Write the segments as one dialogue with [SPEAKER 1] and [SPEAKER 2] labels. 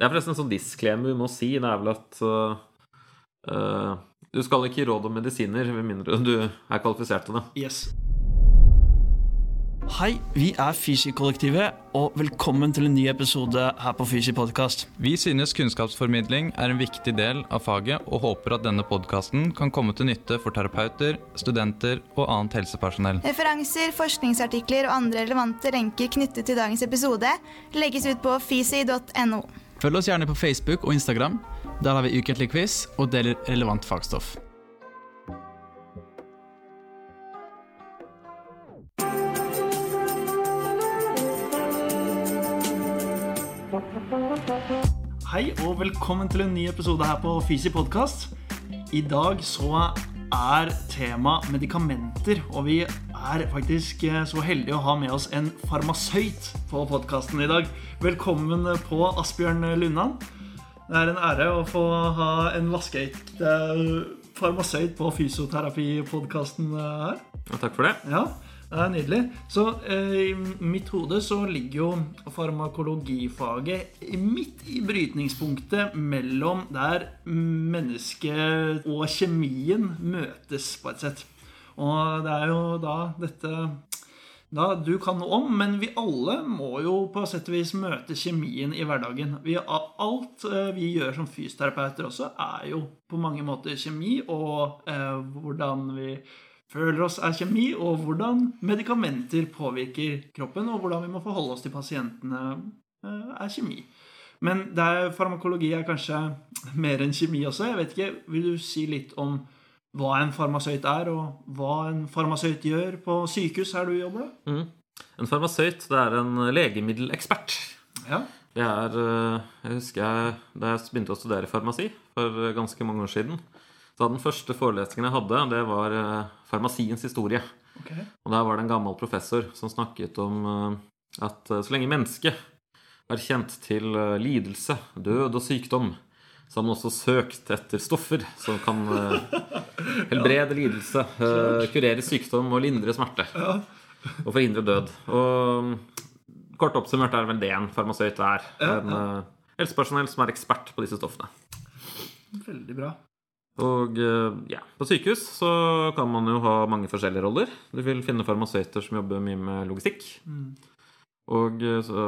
[SPEAKER 1] Det er forresten en sånn disclaimer vi må si. Det er vel at uh, uh, du skal ikke gi råd om medisiner med mindre du er kvalifisert til det.
[SPEAKER 2] Yes. Hei, vi er Fysi-kollektivet, og velkommen til en ny episode her på Fysi podkast.
[SPEAKER 3] Vi synes kunnskapsformidling er en viktig del av faget, og håper at denne podkasten kan komme til nytte for terapeuter, studenter og annet helsepersonell.
[SPEAKER 4] Referanser, forskningsartikler og andre relevante lenker knyttet til dagens episode legges ut på fysi.no.
[SPEAKER 5] Følg oss gjerne på Facebook og Instagram. Der har vi ukentlig quiz og deler relevant fagstoff.
[SPEAKER 2] Hei og velkommen til en ny episode her på Fysi podkast. I dag så er tema medikamenter, og vi er faktisk eh, så heldige å ha med oss en farmasøyt på podkasten i dag. Velkommen på Asbjørn Lundan. Det er en ære å få ha en vaskeøyt farmasøyt på fysioterapipodkasten her.
[SPEAKER 1] Ja, takk for det.
[SPEAKER 2] Ja, det er nydelig. Så eh, i mitt hode så ligger jo farmakologifaget midt i brytningspunktet mellom der mennesket og kjemien møtes, på et sett. Og det er jo da dette da du kan noe om, men vi alle må jo på sett og vis møte kjemien i hverdagen. Vi, alt eh, vi gjør som fysioterapeuter også, er jo på mange måter kjemi, og eh, hvordan vi føler oss er kjemi, og hvordan medikamenter påvirker kroppen, og hvordan vi må forholde oss til pasientene, eh, er kjemi. Men er, farmakologi er kanskje mer enn kjemi også. Jeg vet ikke, Vil du si litt om hva en farmasøyt er, og hva en farmasøyt gjør på sykehus her du jobber? da?
[SPEAKER 1] Mm. En farmasøyt det er en legemiddelekspert.
[SPEAKER 2] Ja.
[SPEAKER 1] Det er, eh, jeg husker jeg, Da jeg begynte å studere farmasi for ganske mange år siden, så Den første forelesningen jeg hadde, det var eh, farmasiens historie.
[SPEAKER 2] Okay.
[SPEAKER 1] Og Der var det en gammel professor som snakket om eh, at så lenge mennesket er kjent til lidelse, død og sykdom, så har man også søkt etter stoffer som kan helbrede lidelse, kurere sykdom og lindre smerte. Og forhindre død. Og kort oppsummert er vel det en farmasøyt er. En helsepersonell som er ekspert på disse stoffene.
[SPEAKER 2] Veldig bra.
[SPEAKER 1] Og ja, på sykehus så kan man jo ha mange forskjellige roller. Du vil finne farmasøyter som jobber mye med logistikk.
[SPEAKER 2] Mm.
[SPEAKER 1] Og så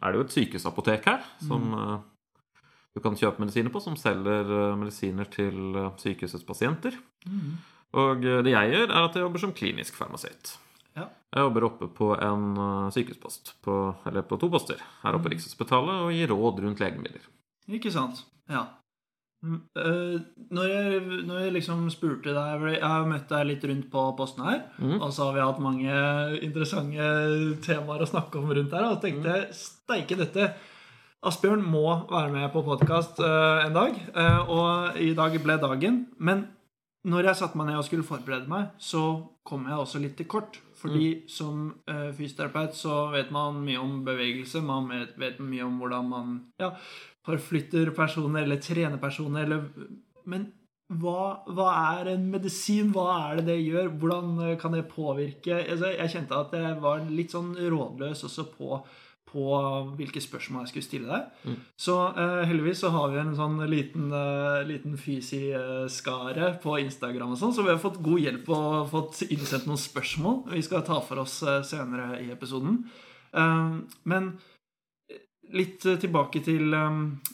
[SPEAKER 1] er det jo et sykehusapotek her som mm. du kan kjøpe medisiner på, som selger medisiner til sykehusets pasienter.
[SPEAKER 2] Mm.
[SPEAKER 1] Og det jeg gjør, er at jeg jobber som klinisk farmasøyt.
[SPEAKER 2] Ja.
[SPEAKER 1] Jeg jobber oppe på en sykehuspost, på, eller på to poster her oppe på Rikshospitalet, og gir råd rundt legemidler.
[SPEAKER 2] Ikke sant. Ja. Når jeg, når jeg, liksom spurte deg Jeg har møtt deg litt rundt på posten her.
[SPEAKER 1] Mm.
[SPEAKER 2] Og så har vi hatt mange interessante temaer å snakke om rundt her. Og tenkte
[SPEAKER 1] Mm.
[SPEAKER 2] steike dette. Asbjørn må være med på podkast uh, en dag. Uh, og i dag ble dagen. Men når jeg satte meg ned og skulle forberede meg, så kom jeg også litt til kort. Fordi
[SPEAKER 1] Mm.
[SPEAKER 2] som fysioterapeut så vet man mye om bevegelse. Man vet, vet mye om hvordan man ja, forflytter personer eller trener personer. Eller, men hva, hva, er en medisin? Hva er det det gjør? Hvordan kan det påvirke altså, Jeg kjente at jeg var litt sånn rådløs også på, på hvilke spørsmål jeg skulle stille deg.
[SPEAKER 1] Mm.
[SPEAKER 2] Så uh, heldigvis så har vi en sånn liten, uh, liten fysiskare på Instagram, og sånn, så vi har fått god hjelp og fått innsendt noen spørsmål vi skal ta for oss uh, senere i episoden. men litt tilbake til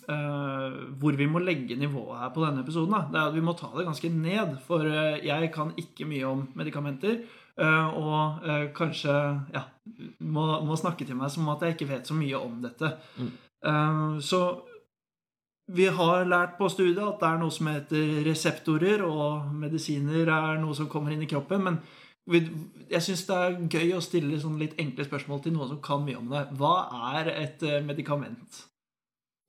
[SPEAKER 2] hvor vi må legge nivået her på denne episoden. Da. Det er at Vi må ta det ganske ned, for jeg kan ikke mye om medikamenter. og kanskje ja, må, må, snakke til meg som at jeg ikke vet så mye om dette.
[SPEAKER 1] Mm.
[SPEAKER 2] så vi har lært på studiet at det er noe som heter reseptorer, og medisiner er noe som kommer inn i kroppen. men jeg syns det er gøy å stille sånn litt enkle spørsmål til noen som kan mye om det. Hva er et medikament?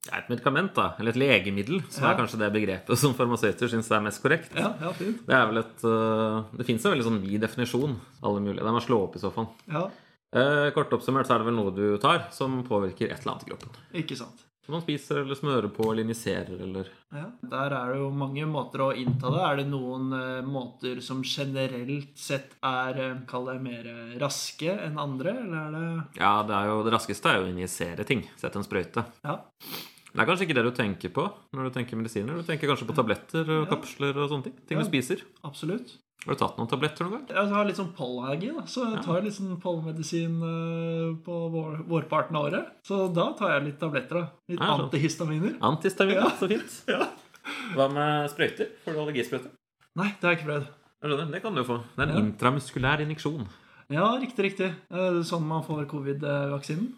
[SPEAKER 1] Det er et medikament, da, eller et legemiddel, som
[SPEAKER 2] Ja.
[SPEAKER 1] er kanskje det begrepet som farmasøyter syns er mest korrekt.
[SPEAKER 2] Ja, ja, fint.
[SPEAKER 1] Det er vel et uh, Det fins en veldig sånn vid definisjon. Alle mulige. Det må slå opp i så fall.
[SPEAKER 2] Ja,
[SPEAKER 1] Eh, kort oppsummert så er det vel noe du tar som påvirker et eller annet i kroppen.
[SPEAKER 2] ikke sant.
[SPEAKER 1] Som man spiser eller smører på eller injiserer eller
[SPEAKER 2] Ja, Der er det jo mange måter å innta det. Er det noen eh, måter som generelt sett er eh, Kall det mer eh, raske enn andre, eller er det
[SPEAKER 1] Ja, det, er jo, det raskeste er jo å injisere ting. Sette en sprøyte.
[SPEAKER 2] Ja.
[SPEAKER 1] Det er kanskje ikke det du tenker på når du tenker medisiner. Du tenker kanskje på tabletter og kapsler og sånne ting. Ting
[SPEAKER 2] Ja.
[SPEAKER 1] du spiser.
[SPEAKER 2] Absolutt.
[SPEAKER 1] Har du tatt noen tabletter noen gang?
[SPEAKER 2] Jeg har litt sånn pollenallergi, da, så jeg tar litt sånn pollenmedisin eh, på vår, vårparten av året. Så da tar jeg litt tabletter. da. Litt
[SPEAKER 1] Ja, sånn.
[SPEAKER 2] antihistaminer.
[SPEAKER 1] Antistamin,
[SPEAKER 2] Ja.
[SPEAKER 1] så fint.
[SPEAKER 2] Ja.
[SPEAKER 1] Hva med sprøyter? Får du allergisprøyte?
[SPEAKER 2] Nei, det har jeg ikke prøvd.
[SPEAKER 1] Det kan du jo få. Det er en intramuskulær injeksjon.
[SPEAKER 2] Ja, riktig, riktig. Eh, Sånn man får covid-vaksinen.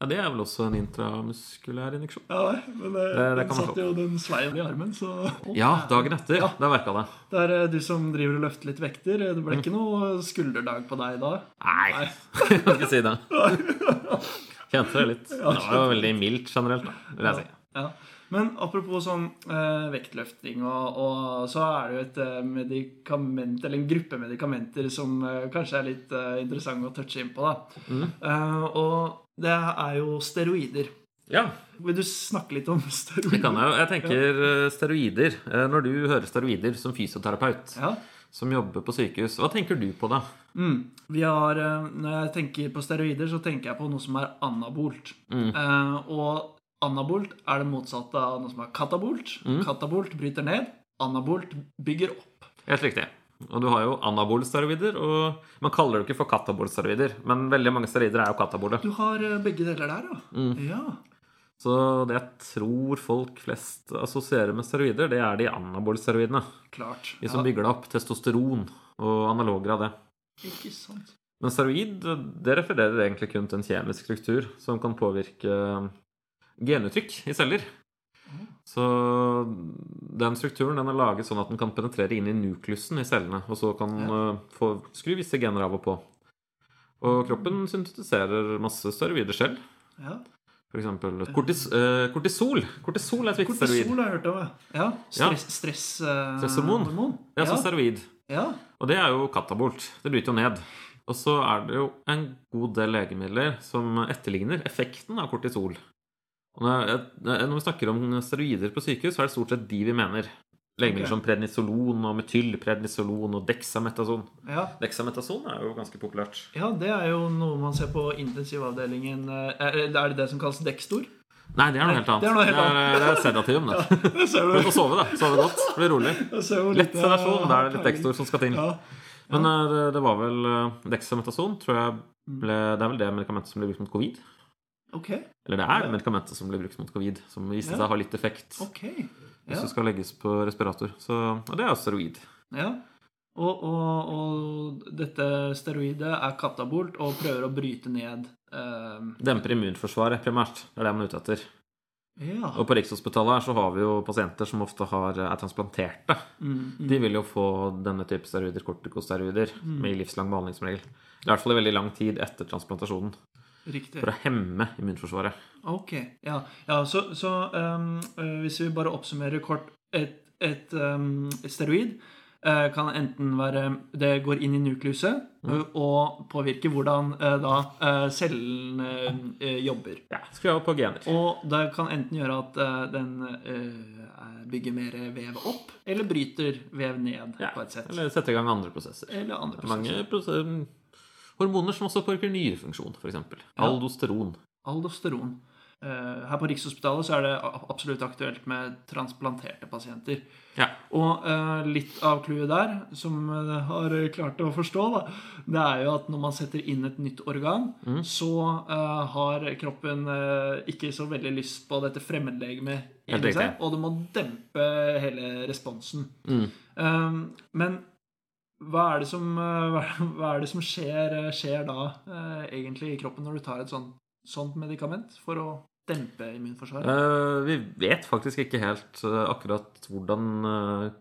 [SPEAKER 1] Ja, Det er vel også en intramuskulær injeksjon?
[SPEAKER 2] Ja, men det,
[SPEAKER 1] Det- det
[SPEAKER 2] den satt jo den sveien i armen, så
[SPEAKER 1] Ja, dagen etter.
[SPEAKER 2] Ja.
[SPEAKER 1] Da merka det.
[SPEAKER 2] Det er eh, du som driver og løfter litt vekter. Det ble ikke noe skulderdag på deg da?
[SPEAKER 1] Nei,
[SPEAKER 2] Nei.
[SPEAKER 1] jeg kan ikke si det. Kjente det litt. Det var jo veldig mildt generelt, da, vil jeg si.
[SPEAKER 2] Ja. Men apropos sånn eh, vektløfting, og, og så er det jo et eh, medikament, eller en gruppe medikamenter som eh, kanskje er litt eh, interessant å touche inn på. da.
[SPEAKER 1] Mm.
[SPEAKER 2] Eh, og det er jo steroider.
[SPEAKER 1] Ja,
[SPEAKER 2] Vil du snakke litt om steroider?
[SPEAKER 1] det kan jeg jo. Jeg tenker eh, steroider. Når du hører steroider som fysioterapeut
[SPEAKER 2] Ja.
[SPEAKER 1] som jobber på sykehus, hva tenker du på da?
[SPEAKER 2] Mm. Vi har, når jeg tenker på steroider, så tenker jeg på noe som er anabolt.
[SPEAKER 1] Mm.
[SPEAKER 2] Eh, og anabolt er det motsatte av noe som er katabolt.
[SPEAKER 1] Mm.
[SPEAKER 2] Katabolt bryter ned. Anabolt bygger opp.
[SPEAKER 1] Helt riktig. Og du har jo anabolsteroider, og man kaller det jo ikke for katabolsteroider. men veldig mange steroider er jo katabole.
[SPEAKER 2] Du har eh, begge deler der, da.
[SPEAKER 1] Mm.
[SPEAKER 2] Ja.
[SPEAKER 1] Så det jeg tror folk flest assosierer med steroider, det er de anabolsteroidene.
[SPEAKER 2] Klart.
[SPEAKER 1] De som
[SPEAKER 2] ja.
[SPEAKER 1] bygger opp testosteron og analoger av det.
[SPEAKER 2] Ikke sant.
[SPEAKER 1] Men steroid det refererer egentlig kun til en kjemisk struktur som kan påvirke genuttrykk i celler. Så den strukturen den er laget sånn at den kan penetrere inn i nuklusen i cellene, og så kan eh, få skru visse gener av og på. Og kroppen syntetiserer masse steroider selv.
[SPEAKER 2] Ja.
[SPEAKER 1] F.eks. Kortis, eh, kortisol. Kortisol er et viktig steroid.
[SPEAKER 2] Kortisol har jeg hørt om. ja. Ja. Stress, stress, eh,
[SPEAKER 1] Stresshormon.
[SPEAKER 2] hormon. Ja.
[SPEAKER 1] steroid.
[SPEAKER 2] ja.
[SPEAKER 1] Og det er jo katabolt. Det bryter jo ned. Og så er det jo en god del legemidler som etterligner effekten av kortisol. Når, vi snakker om steroider på sykehus, så er det stort sett de vi mener. Legemidler
[SPEAKER 2] okay.
[SPEAKER 1] som prednisolon og metylprednisolon og dexametason.
[SPEAKER 2] ja.
[SPEAKER 1] Dexametason er jo ganske populært.
[SPEAKER 2] Ja, det er jo noe man ser på intensivavdelingen eh, Er det det som kalles Dextor?
[SPEAKER 1] Nei, det er noe helt annet.
[SPEAKER 2] det er noe helt
[SPEAKER 1] Det er, det er sedativum, det.
[SPEAKER 2] Det ser du.
[SPEAKER 1] får sove, da. Sove godt. Bli rolig. Lett sedasjon. Da er det litt Dextor som skal til.
[SPEAKER 2] Ja.
[SPEAKER 1] Men eh, det, var vel eh, dexametason, tror jeg ble, Det er vel det medikamentet som ble brukt mot covid?
[SPEAKER 2] Ok.
[SPEAKER 1] Eller det er medikamentet som ble brukt mot covid, som viste
[SPEAKER 2] Ja.
[SPEAKER 1] seg å ha litt effekt
[SPEAKER 2] ok.
[SPEAKER 1] hvis
[SPEAKER 2] det
[SPEAKER 1] du skal legges på respirator. Så, og det er steroid.
[SPEAKER 2] ja. Og, og, og dette steroidet er katabolt og prøver å bryte ned eh,
[SPEAKER 1] Demper immunforsvaret primært. Det er det man er ute etter.
[SPEAKER 2] Ja.
[SPEAKER 1] Og på Rikshospitalet her så har vi jo pasienter som ofte har, er transplanterte.
[SPEAKER 2] Mm, mm.
[SPEAKER 1] De vil jo få denne type steroider, kortikosteroider, med livslang behandling som regel. I hvert fall i veldig lang tid etter transplantasjonen.
[SPEAKER 2] Riktig.
[SPEAKER 1] For å hemme immunforsvaret.
[SPEAKER 2] Ok. Ja, ja så, så eh, hvis vi bare oppsummerer kort Et, et, um, et steroid uh, kan enten være Det går inn i nukluset eh, og påvirker hvordan uh, da cellene jobber.
[SPEAKER 1] Ja, Skru av på gener.
[SPEAKER 2] Og det kan enten gjøre at den bygger mer vev opp, eller bryter vev ned
[SPEAKER 1] Ja,
[SPEAKER 2] på et sett.
[SPEAKER 1] Eller setter i gang andre prosesser.
[SPEAKER 2] Eller andre
[SPEAKER 1] Det er mange
[SPEAKER 2] prosesser.
[SPEAKER 1] Hormoner som også påvirker nyrefunksjon, f.eks.
[SPEAKER 2] Ja.
[SPEAKER 1] Aldosteron.
[SPEAKER 2] Aldosteron. Eh, her på Rikshospitalet så er det absolutt aktuelt med transplanterte pasienter.
[SPEAKER 1] Ja.
[SPEAKER 2] Og eh, litt av clouet der, som jeg har klart å forstå, da, det er jo at når man setter inn et nytt organ,
[SPEAKER 1] Mm.
[SPEAKER 2] så eh, har kroppen eh, ikke så veldig lyst på dette fremmedlegemet inni seg, og det må dempe hele responsen.
[SPEAKER 1] Mm.
[SPEAKER 2] Men hva er det som, hva er det som skjer, uh, skjer da uh, egentlig i kroppen når du tar et sånt, sånt medikament for å dempe immunforsvaret?
[SPEAKER 1] Uh, vi vet faktisk ikke helt eh, akkurat hvordan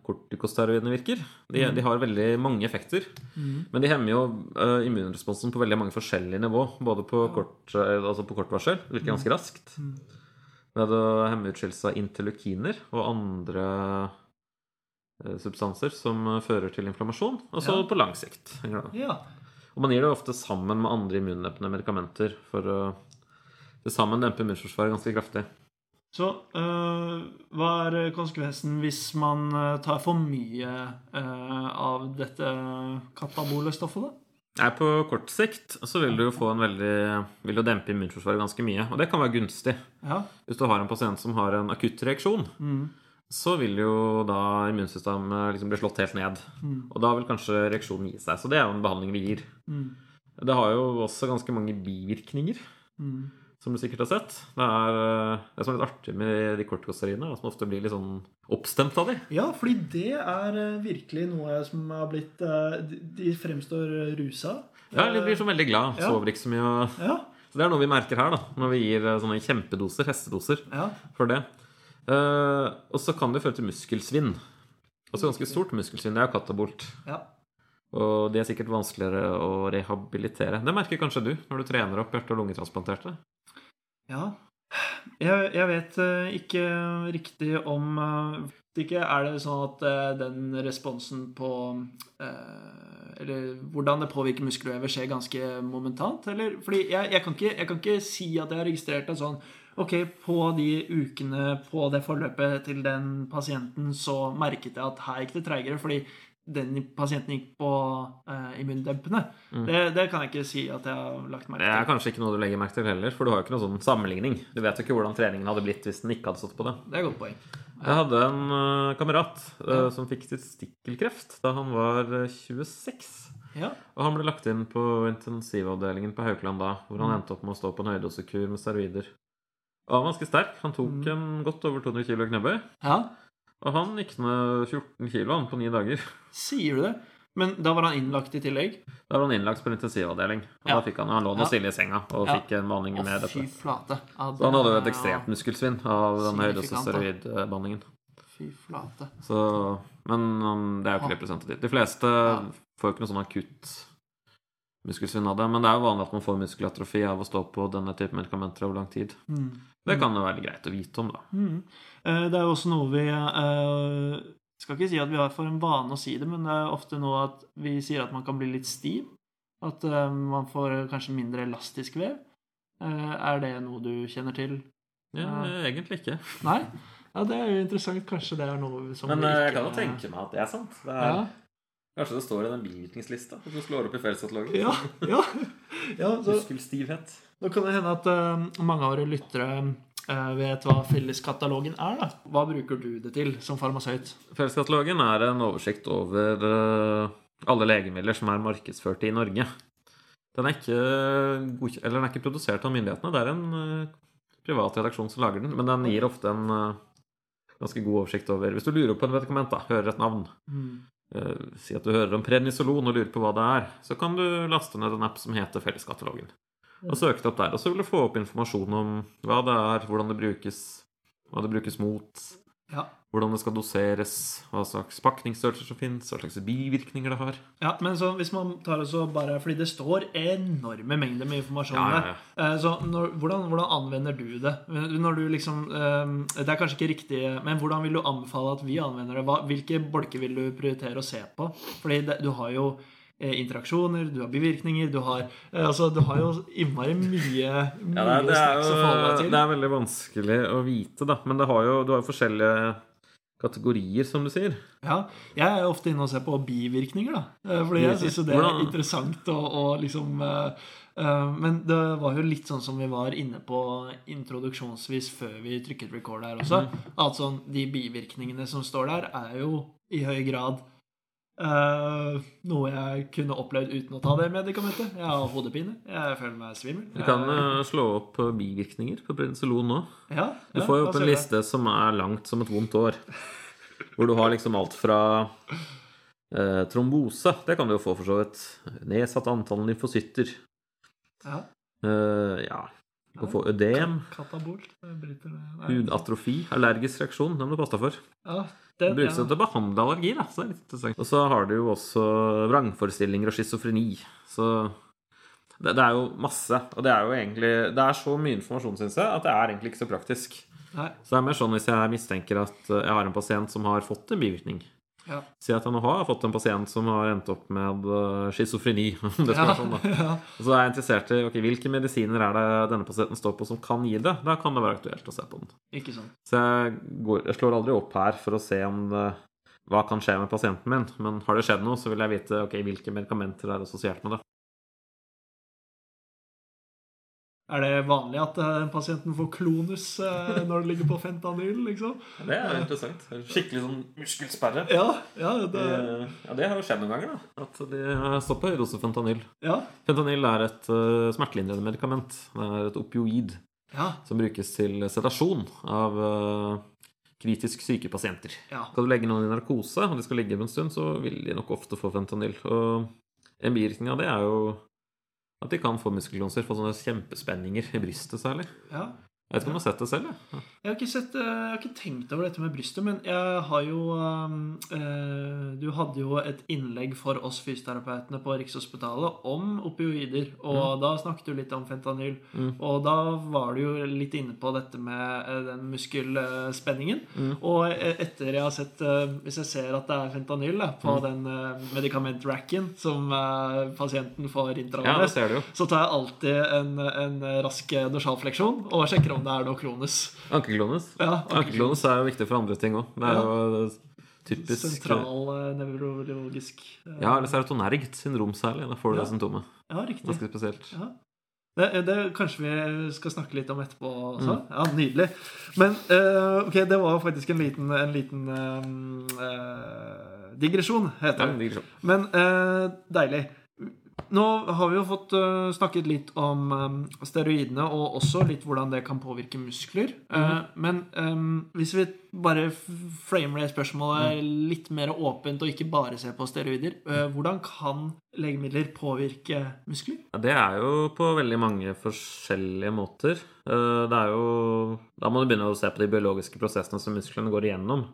[SPEAKER 1] kortikosteroidene virker. De,
[SPEAKER 2] Mm.
[SPEAKER 1] de har veldig mange effekter. Men de hemmer jo eh, immunresponsen på veldig mange forskjellige nivå. Både på, kort, eh, altså på kort varsel, det virker ganske raskt.
[SPEAKER 2] Mm.
[SPEAKER 1] Ved å hemme utskillelse av interleukiner og andre eh, substanser som eh, fører til inflammasjon. Og så
[SPEAKER 2] Ja.
[SPEAKER 1] på lang sikt.
[SPEAKER 2] Ja.
[SPEAKER 1] Og man gir det ofte sammen med andre immundempende medikamenter for å til sammen dempe immunforsvaret ganske kraftig.
[SPEAKER 2] Så øh, hva er konsekvensen hvis man tar for mye øh, av dette katabole stoffet, da?
[SPEAKER 1] Nei, På kort sikt så vil du jo få en veldig Vil du dempe immunforsvaret ganske mye. Og det kan være gunstig.
[SPEAKER 2] Ja.
[SPEAKER 1] Hvis du har en pasient som har en akutt reaksjon, så vil jo da immunsystemet liksom bli slått helt ned. Og da vil kanskje reaksjonen gi seg. Så det er jo en behandling vi gir. Det har jo også ganske mange bivirkninger, som du sikkert har sett. Det er eh, det som er litt artig med de kortikosteroidene, som ofte blir litt sånn oppstemt av de.
[SPEAKER 2] Ja, fordi det er eh, virkelig noe som har blitt eh, de- De fremstår rusa.
[SPEAKER 1] Ja, eller blir så veldig glad.
[SPEAKER 2] Ja.
[SPEAKER 1] Sover ikke så mye. og...
[SPEAKER 2] Ja.
[SPEAKER 1] Så det er noe vi merker her, da, når vi gir eh, sånne kjempedoser, hestedoser,
[SPEAKER 2] ja.
[SPEAKER 1] for det. Eh, og så kan det føre til muskelsvinn. Altså ganske stort muskelsvinn. Det er jo katabolt.
[SPEAKER 2] ja.
[SPEAKER 1] Og de er sikkert vanskeligere å rehabilitere. Det merker kanskje du når du trener opp hjerte- og lungetransplanterte.
[SPEAKER 2] Ja. Jeg, jeg vet eh, ikke riktig om eh, ikke Er det sånn at den responsen på Eller hvordan det påvirker muskelvevet, skjer ganske momentant? Eller? Fordi jeg, jeg, kan ikke, jeg kan ikke si at jeg har registrert en sånn Ok, på de ukene på det forløpet til den pasienten, så merket jeg at her gikk det treigere. fordi den pasienten gikk på eh, immundempende. Det, det kan jeg ikke si at jeg har lagt merke til.
[SPEAKER 1] Det er kanskje ikke noe du legger merke til heller, for du har jo ikke noen sånn sammenligning. Du vet jo ikke hvordan treningen hadde blitt hvis den ikke hadde stått på det.
[SPEAKER 2] Det er godt poeng.
[SPEAKER 1] Jeg hadde en uh, kamerat eh, som fikk testikkelkreft da han var uh, 26.
[SPEAKER 2] Ja.
[SPEAKER 1] Og han ble lagt inn på intensivavdelingen på Haukeland da, hvor han endte opp med å stå på en høydosekur med steroider. Og han var ganske sterk. Han tok en godt over 200 kilo knebøy.
[SPEAKER 2] ja.
[SPEAKER 1] Og han gikk ned 14 kilo han, på ni dager.
[SPEAKER 2] Sier du det? Men da var han innlagt i tillegg?
[SPEAKER 1] Da var han innlagt på en intensivavdeling. Og
[SPEAKER 2] Ja.
[SPEAKER 1] da fikk han, han lå nå
[SPEAKER 2] Ja.
[SPEAKER 1] stille i senga og
[SPEAKER 2] Ja.
[SPEAKER 1] fikk en behandling med dette.
[SPEAKER 2] flate. Ja,
[SPEAKER 1] Så han hadde jo et ekstremt muskelsvinn av den høydosesteroidbehandlingen.
[SPEAKER 2] Fy flate.
[SPEAKER 1] Så, men um, det er jo ikke representativt. De fleste får jo ikke noe sånn akutt muskelsvinn av det. Men det er jo vanlig at man får muskelatrofi av å stå på denne type medikamenter over lang tid.
[SPEAKER 2] Mm.
[SPEAKER 1] Det kan jo være greit å vite om, da.
[SPEAKER 2] Mm. Eh, Det er jo også noe vi eh, Skal ikke si at vi har for en vane å si det, men det er ofte noe at vi sier at man kan bli litt stiv. At eh, man får kanskje mindre elastisk vev. Eh, Er det noe du kjenner til?
[SPEAKER 1] Ja, egentlig ikke.
[SPEAKER 2] Nei? Ja, det er jo interessant. Kanskje det er noe som
[SPEAKER 1] Men
[SPEAKER 2] vi
[SPEAKER 1] eh, jeg kan jo tenke meg at det er sant. Det er,
[SPEAKER 2] Ja,
[SPEAKER 1] Kanskje det står i den bivirkningslista at du slår opp i felleskatalogen.
[SPEAKER 2] ja, ja. ja så,
[SPEAKER 1] Muskelstivhet.
[SPEAKER 2] Nå kan det hende at uh, mange av våre lyttere uh, vet hva felleskatalogen er. da. Hva bruker du det til som farmasøyt?
[SPEAKER 1] Felleskatalogen er en oversikt over uh, alle legemidler som er markedsførte i Norge. Den er ikke, eller den er ikke produsert av myndighetene. Det er en privat redaksjon som lager den, men den gir ofte en ganske god oversikt over Hvis du lurer på et medikament, da, hører et navn, eh, si at du hører om prednisolon og lurer på hva det er, så kan du laste ned en app som heter Felleskatalogen. Og søke det opp der. Og så vil du få opp informasjon om hva det er, hvordan det brukes, hva det brukes mot,
[SPEAKER 2] Ja.
[SPEAKER 1] hvordan det skal doseres, hva slags pakningsstørrelser som finnes, hva slags bivirkninger det har.
[SPEAKER 2] Ja, men så hvis man tar det så bare Fordi det står enorme mengder med informasjon
[SPEAKER 1] Ja, ja,
[SPEAKER 2] der. Eh, Så når, hvordan, hvordan anvender du det? Når du liksom eh, Det er kanskje ikke riktig, men hvordan vil du anbefale at vi anvender det? Hvilke bolker vil du prioritere å se på? Fordi det, du har jo interaksjoner, du har bivirkninger, du har eh, Altså, du har jo innmari mye, mye
[SPEAKER 1] Ja, det, er, det,
[SPEAKER 2] snacks å deg til.
[SPEAKER 1] det er veldig vanskelig å vite, da. Men det har jo, du har jo forskjellige kategorier, som du sier.
[SPEAKER 2] Ja, jeg er ofte inne og ser på bivirkninger, da. Eh, Fordi jeg syns jo det er interessant å, å liksom eh, eh, Men det var jo litt sånn som vi var inne på introduksjonsvis før vi trykket record her også. At sånn, de bivirkningene som står der, er jo i høy grad eh, noe jeg kunne opplevd uten å ta det medikamentet. Jeg har hodepine. Jeg føler meg svimmel.
[SPEAKER 1] Du kan uh, slå opp eh, bivirkninger på Prednisolon nå.
[SPEAKER 2] ja,
[SPEAKER 1] Du får jo opp en liste som er langt som et vondt år. Hvor du har liksom alt fra uh, trombose Det kan du jo få, for så vidt. Nedsatt antall lymfocytter.
[SPEAKER 2] Ja.
[SPEAKER 1] Ja. Kan få ødem.
[SPEAKER 2] Katabolt.
[SPEAKER 1] Hudatrofi. Allergisk reaksjon. Den må du passe deg for.
[SPEAKER 2] Ja,
[SPEAKER 1] Det
[SPEAKER 2] det,
[SPEAKER 1] brukes
[SPEAKER 2] ja.
[SPEAKER 1] til å behandle allergi. Da, så det er litt interessant. Og så har du jo også vrangforestillinger og schizofreni. Så det, det er jo masse. Og det er jo egentlig Det er så mye informasjon, syns jeg, at det er egentlig ikke så praktisk.
[SPEAKER 2] Nei.
[SPEAKER 1] Så det er mer sånn hvis jeg mistenker at jeg har en pasient som har fått en bivirkning.
[SPEAKER 2] Ja.
[SPEAKER 1] Si at jeg nå har fått en pasient som har endt opp med eh, schizofreni. det være sånn,
[SPEAKER 2] ja.
[SPEAKER 1] Så er jeg interessert i okay, hvilke medisiner er det denne pasienten står på som kan gi det. Da kan det være aktuelt å se på den.
[SPEAKER 2] Ikke sant.
[SPEAKER 1] Så jeg, går, jeg slår aldri opp her for å se om det, hva kan skje med pasienten min. Men har det skjedd noe, så vil jeg vite ok, hvilke medikamenter er assosiert med det.
[SPEAKER 2] Er det vanlig at den pasienten får klonus eh, når det ligger på fentanyl, liksom?
[SPEAKER 1] Det er interessant. Skikkelig sånn muskelsperre.
[SPEAKER 2] Ja, ja, det,
[SPEAKER 1] Det, ja, det har jo skjedd noen ganger, da. At de stått på høy dose fentanyl.
[SPEAKER 2] ja,
[SPEAKER 1] Fentanyl er et smertelindrende medikament. Det er et opioid
[SPEAKER 2] ja,
[SPEAKER 1] som brukes til sedasjon av eh, kritisk syke pasienter.
[SPEAKER 2] ja.
[SPEAKER 1] Skal du legge noen i narkose, og de skal ligge en stund, så vil de nok ofte få fentanyl. Og en bivirkning av det er jo at de kan få muskelklonser, få sånne kjempespenninger i brystet særlig.
[SPEAKER 2] ja.
[SPEAKER 1] Jeg vet ikke om du har sett det selv? jeg.
[SPEAKER 2] Jeg har, ikke sett, eh, jeg har ikke tenkt over dette med brystet, men jeg har jo eh, Du hadde jo et innlegg for oss fysioterapeutene på Rikshospitalet om opioider, og da snakket du litt om fentanyl.
[SPEAKER 1] Mm.
[SPEAKER 2] Og da var du jo litt inne på dette med den muskelspenningen.
[SPEAKER 1] Mm.
[SPEAKER 2] Og eh, etter jeg har sett Hvis jeg ser at det er fentanyl da, på
[SPEAKER 1] Mm.
[SPEAKER 2] den medikamentracken som pasienten får intravenøst,
[SPEAKER 1] ja,
[SPEAKER 2] så tar jeg alltid en, en rask dorsalfleksjon og sjekker om det er noe kronus.
[SPEAKER 1] Ankeklones?
[SPEAKER 2] Ja,
[SPEAKER 1] Ankeklones er jo viktig for andre ting òg. Det er
[SPEAKER 2] Ja.
[SPEAKER 1] jo typisk
[SPEAKER 2] Sentral eh, nevrologisk eh,
[SPEAKER 1] Ja, eller serotonergt syndrom særlig. Da får du
[SPEAKER 2] Ja.
[SPEAKER 1] det symptomet.
[SPEAKER 2] ja, riktig.
[SPEAKER 1] Ganske spesielt.
[SPEAKER 2] Ja. Det, det kanskje vi skal snakke litt om etterpå også.
[SPEAKER 1] Mm.
[SPEAKER 2] Ja, Nydelig. Men eh, ok, det var faktisk en liten, en liten eh, eh, digresjon, heter det.
[SPEAKER 1] Ja, sånn.
[SPEAKER 2] Men eh, deilig. Nå har vi jo fått uh, snakket litt om um, steroidene, og også litt hvordan det kan påvirke muskler. Eh, men um, hvis vi bare framer det spørsmålet litt mer åpent, og ikke bare ser på steroider, uh, hvordan kan legemidler påvirke muskler?
[SPEAKER 1] Ja, Det er jo på veldig mange forskjellige måter. Det er jo Da må du begynne å se på de biologiske prosessene som musklene går igjennom.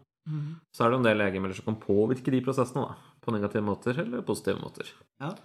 [SPEAKER 1] Så er det en del legemidler som kan påvirke de prosessene, da. På negative måter eller positive måter.
[SPEAKER 2] Ja.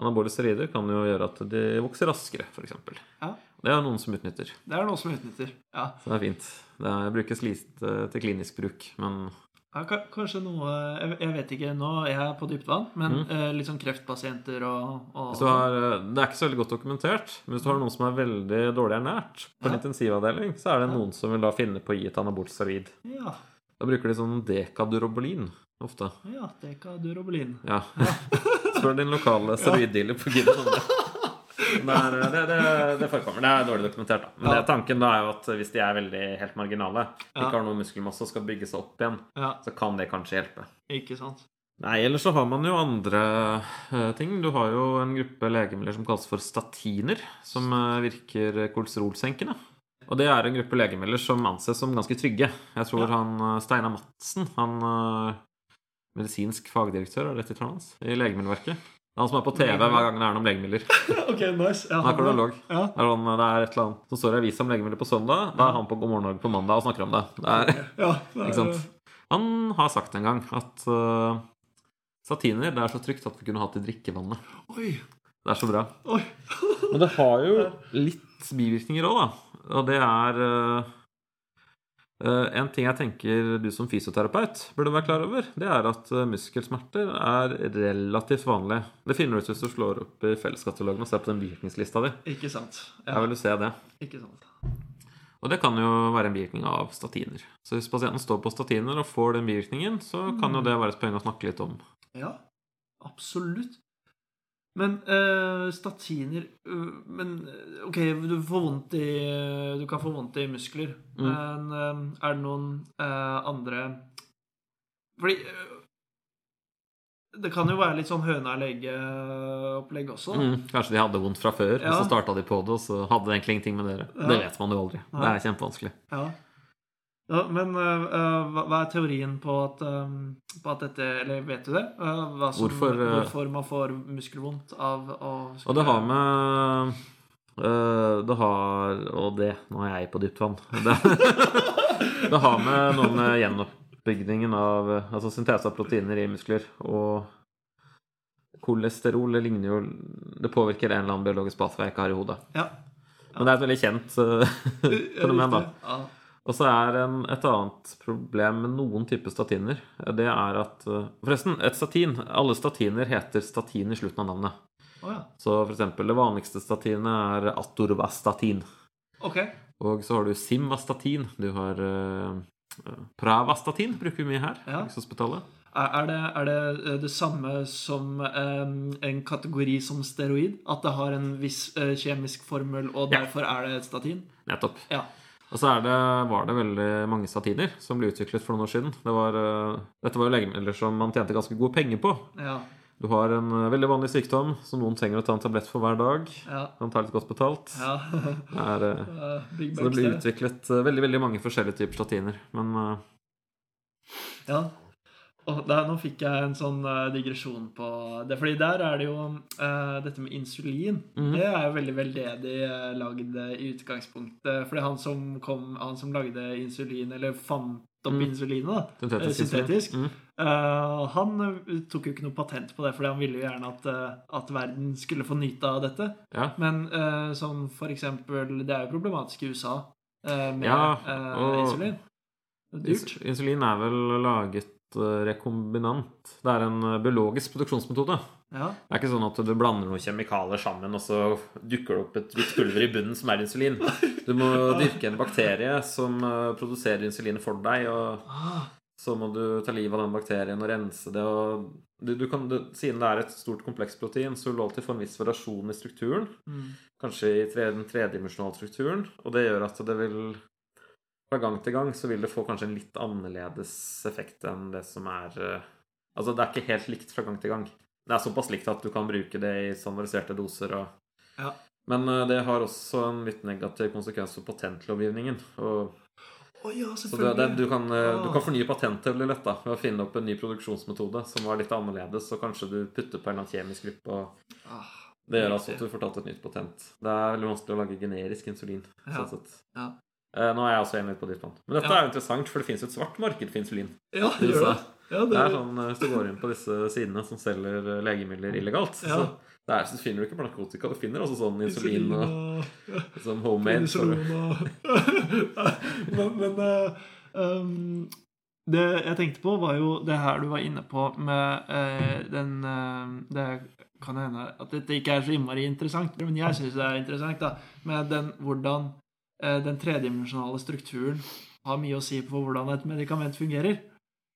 [SPEAKER 1] Anabole steroider kan jo gjøre at de vokser raskere, f.eks.
[SPEAKER 2] Ja.
[SPEAKER 1] Det er noen som utnytter.
[SPEAKER 2] Det er noen som utnytter. Ja.
[SPEAKER 1] Så det er fint. Det brukes lite til klinisk bruk, men
[SPEAKER 2] Ja, kanskje noe Jeg jeg vet ikke nå, jeg er på dypt vann, men mm. litt sånn kreftpasienter og, og
[SPEAKER 1] har, Det er ikke så veldig godt dokumentert, men hvis du har noen som er veldig dårlig ernært på en
[SPEAKER 2] Ja.
[SPEAKER 1] intensivavdeling, så er det noen som vil da finne på å gi et anabolt steroid.
[SPEAKER 2] Ja,
[SPEAKER 1] Da bruker de sånn dekadurobolin ofte.
[SPEAKER 2] ja dekadurobolin.
[SPEAKER 1] Ja. Spør din lokale steroiddealer på Gidden Nei, det. Det, det, det, forekommer. Det er dårlig dokumentert, da. Men
[SPEAKER 2] Ja.
[SPEAKER 1] tanken da er jo at hvis de er veldig helt marginale,
[SPEAKER 2] Ja.
[SPEAKER 1] ikke har noe muskelmasse og skal bygge seg opp igjen,
[SPEAKER 2] Ja,
[SPEAKER 1] så kan det kanskje hjelpe.
[SPEAKER 2] ikke sant.
[SPEAKER 1] Nei, ellers så har man jo andre eh, ting. Du har jo en gruppe legemidler som kalles for statiner, som eh, virker kolesterolsenkende. Og det er en gruppe legemidler som anses som ganske trygge. Jeg tror
[SPEAKER 2] Ja.
[SPEAKER 1] han eh, Steinar Madsen, han eh, medisinsk fagdirektør, er det tittelen hans, i Legemiddelverket. Han som er på TV hver gang det er noe om legemidler.
[SPEAKER 2] ok, nice. Ja,
[SPEAKER 1] Han er kardiolog.
[SPEAKER 2] Ja.
[SPEAKER 1] Det er, et eller annet som står i avisa om legemidler på søndag. Da er han på God morgen Norge på mandag og snakker om det. det er,
[SPEAKER 2] ja det er,
[SPEAKER 1] ikke sant? Han har sagt en gang at uh, satiner det er så trygt at vi kunne hatt det i drikkevannet.
[SPEAKER 2] Oi,
[SPEAKER 1] Det er så bra.
[SPEAKER 2] oi.
[SPEAKER 1] Men det har jo litt bivirkninger òg, da. Og det er uh, En ting jeg tenker du som fysioterapeut burde være klar over, det er at uh, muskelsmerter er relativt vanlige. Det finner du ut hvis du slår opp i felleskatalogen og ser på den bivirkningslista di.
[SPEAKER 2] Ikke sant.
[SPEAKER 1] Jeg vil se det.
[SPEAKER 2] ikke sant.
[SPEAKER 1] Og det kan jo være en bivirkning av statiner. Så hvis pasienten står på statiner og får den bivirkningen, så kan jo det være et poeng å snakke litt om.
[SPEAKER 2] Ja, absolutt. Men eh, statiner øh, Men øh, OK, du får vondt i Du kan få vondt i muskler.
[SPEAKER 1] Mm.
[SPEAKER 2] Men øh, er det noen øh, andre Fordi øh, det kan jo være litt sånn høna eller egget-opplegg også.
[SPEAKER 1] Mm, kanskje de hadde vondt fra før,
[SPEAKER 2] Ja.
[SPEAKER 1] og så starta de på det, og så hadde det egentlig ingenting med dere.
[SPEAKER 2] Ja.
[SPEAKER 1] Det vet man jo aldri. Det er kjempevanskelig.
[SPEAKER 2] Ja. Ja men øh, hva, hva er teorien på at, um, på at dette Eller vet du det? Uh, som,
[SPEAKER 1] Hvorfor,
[SPEAKER 2] hvorfor man får muskelvondt av å
[SPEAKER 1] Og det har med uh, Det har Og det Nå er jeg på dypt vann. Det, det har med noe med gjenoppbygningen av Altså syntese av proteiner i muskler og Kolesterol det ligner jo Det påvirker en eller annen biologisk pathway jeg ikke har i hodet.
[SPEAKER 2] Ja.
[SPEAKER 1] Men det er et veldig kjent fenomen, da.
[SPEAKER 2] Ja.
[SPEAKER 1] Og så er en, et annet problem med noen typer statiner Det er at uh, Forresten, et statin Alle statiner heter statin i slutten av navnet.
[SPEAKER 2] Oh, ja.
[SPEAKER 1] Så for eksempel det vanligste statinet er atorvastatin.
[SPEAKER 2] Ok.
[SPEAKER 1] Og så har du simvastatin. Du har uh, pravastatin, bruker vi mye her.
[SPEAKER 2] Ja.
[SPEAKER 1] Rikshospitalet.
[SPEAKER 2] Er det, er det eh, det samme som um, en kategori som steroid? At det har en viss uh, kjemisk formel, og
[SPEAKER 1] Ja.
[SPEAKER 2] derfor er det et statin?
[SPEAKER 1] Nettopp.
[SPEAKER 2] Ja.
[SPEAKER 1] Og så er det, var det veldig mange statiner som ble utviklet for noen år siden. Det var, eh, dette var jo legemidler som man tjente ganske gode penger på.
[SPEAKER 2] Ja.
[SPEAKER 1] Du har en eh, veldig vanlig sykdom som noen trenger å ta en tablett for hver dag.
[SPEAKER 2] Ja.
[SPEAKER 1] Man tar litt godt betalt.
[SPEAKER 2] ja.
[SPEAKER 1] Det er, Eh, så det
[SPEAKER 2] ble
[SPEAKER 1] blir utviklet veldig veldig mange forskjellige typer statiner. Men uh,
[SPEAKER 2] Ja. Der, nå fikk jeg en sånn uh, digresjon på det. Fordi der er det jo uh, dette med insulin.
[SPEAKER 1] Mm.
[SPEAKER 2] Det er jo veldig veldedig uh, lagd eh, i utgangspunktet. Fordi han som, kom, han som lagde insulin, eller fant opp
[SPEAKER 1] mm.
[SPEAKER 2] insulinet, da,
[SPEAKER 1] syntetisk,
[SPEAKER 2] syntetisk.
[SPEAKER 1] Mm.
[SPEAKER 2] han tok jo ikke noe patent på det, fordi han ville jo gjerne at, at verden skulle få nyte av dette.
[SPEAKER 1] Ja.
[SPEAKER 2] Men sånn for eksempel Det er jo problematisk i USA med
[SPEAKER 1] Ja, og-
[SPEAKER 2] insulin. Dyrt.
[SPEAKER 1] Insulin er vel laget rekombinant. Det er en eh, biologisk produksjonsmetode.
[SPEAKER 2] Ja.
[SPEAKER 1] Det er ikke sånn at du blander noen kjemikalier sammen, og så dukker det opp et hvitt pulver i bunnen som er insulin. Du må dyrke en bakterie som eh, produserer insulin for deg, og
[SPEAKER 2] Ah,
[SPEAKER 1] så må du ta livet av den bakterien og rense det. Og du, du kan, du, siden det er et stort komplekst protein, så vil du alltid få en viss variasjon i strukturen.
[SPEAKER 2] mm.
[SPEAKER 1] Kanskje i tre, den tredimensjonale strukturen. Og det gjør at det vil Fra gang til gang så vil det få kanskje en litt annerledes effekt enn det som er eh, Altså, det er ikke helt likt fra gang til gang. Det er såpass likt at du kan bruke det i standardiserte doser og
[SPEAKER 2] Ja.
[SPEAKER 1] Men eh, det har også en litt negativ konsekvens for patentlovgivningen. Og,
[SPEAKER 2] Oh, ja,
[SPEAKER 1] så det, det, du, kan, eh, du
[SPEAKER 2] Ah.
[SPEAKER 1] kan fornye patentet veldig lett da, ved å finne opp en ny produksjonsmetode som var litt annerledes, og kanskje du putter på en eller annen kjemisk gruppe. og
[SPEAKER 2] Ah,
[SPEAKER 1] Det gjør altså at du får tatt et nytt patent. Det er veldig vanskelig å lage generisk insulin.
[SPEAKER 2] Ja.
[SPEAKER 1] sånn.
[SPEAKER 2] Ja.
[SPEAKER 1] Eh, Nå er jeg også enig på ditt plan. Men dette
[SPEAKER 2] Ja.
[SPEAKER 1] er jo interessant, for det finnes jo et svart marked for insulin.
[SPEAKER 2] ja,
[SPEAKER 1] det,
[SPEAKER 2] gjør det. Ja,
[SPEAKER 1] Det
[SPEAKER 2] det,
[SPEAKER 1] er sånn, eh, Hvis du går inn på disse sidene som selger eh, legemidler illegalt, så,
[SPEAKER 2] Ja.
[SPEAKER 1] det er, så finner du ikke narkotika, du finner også sånn insulin
[SPEAKER 2] Insulin
[SPEAKER 1] og
[SPEAKER 2] og
[SPEAKER 1] som homemade.
[SPEAKER 2] og Men, men uh, um, det jeg tenkte på, var jo det her du var inne på med uh, den uh, Det kan hende at dette ikke er så innmari interessant, men jeg syns det er interessant, da. Med den hvordan den tredimensjonale strukturen har mye å si på hvordan et medikament fungerer.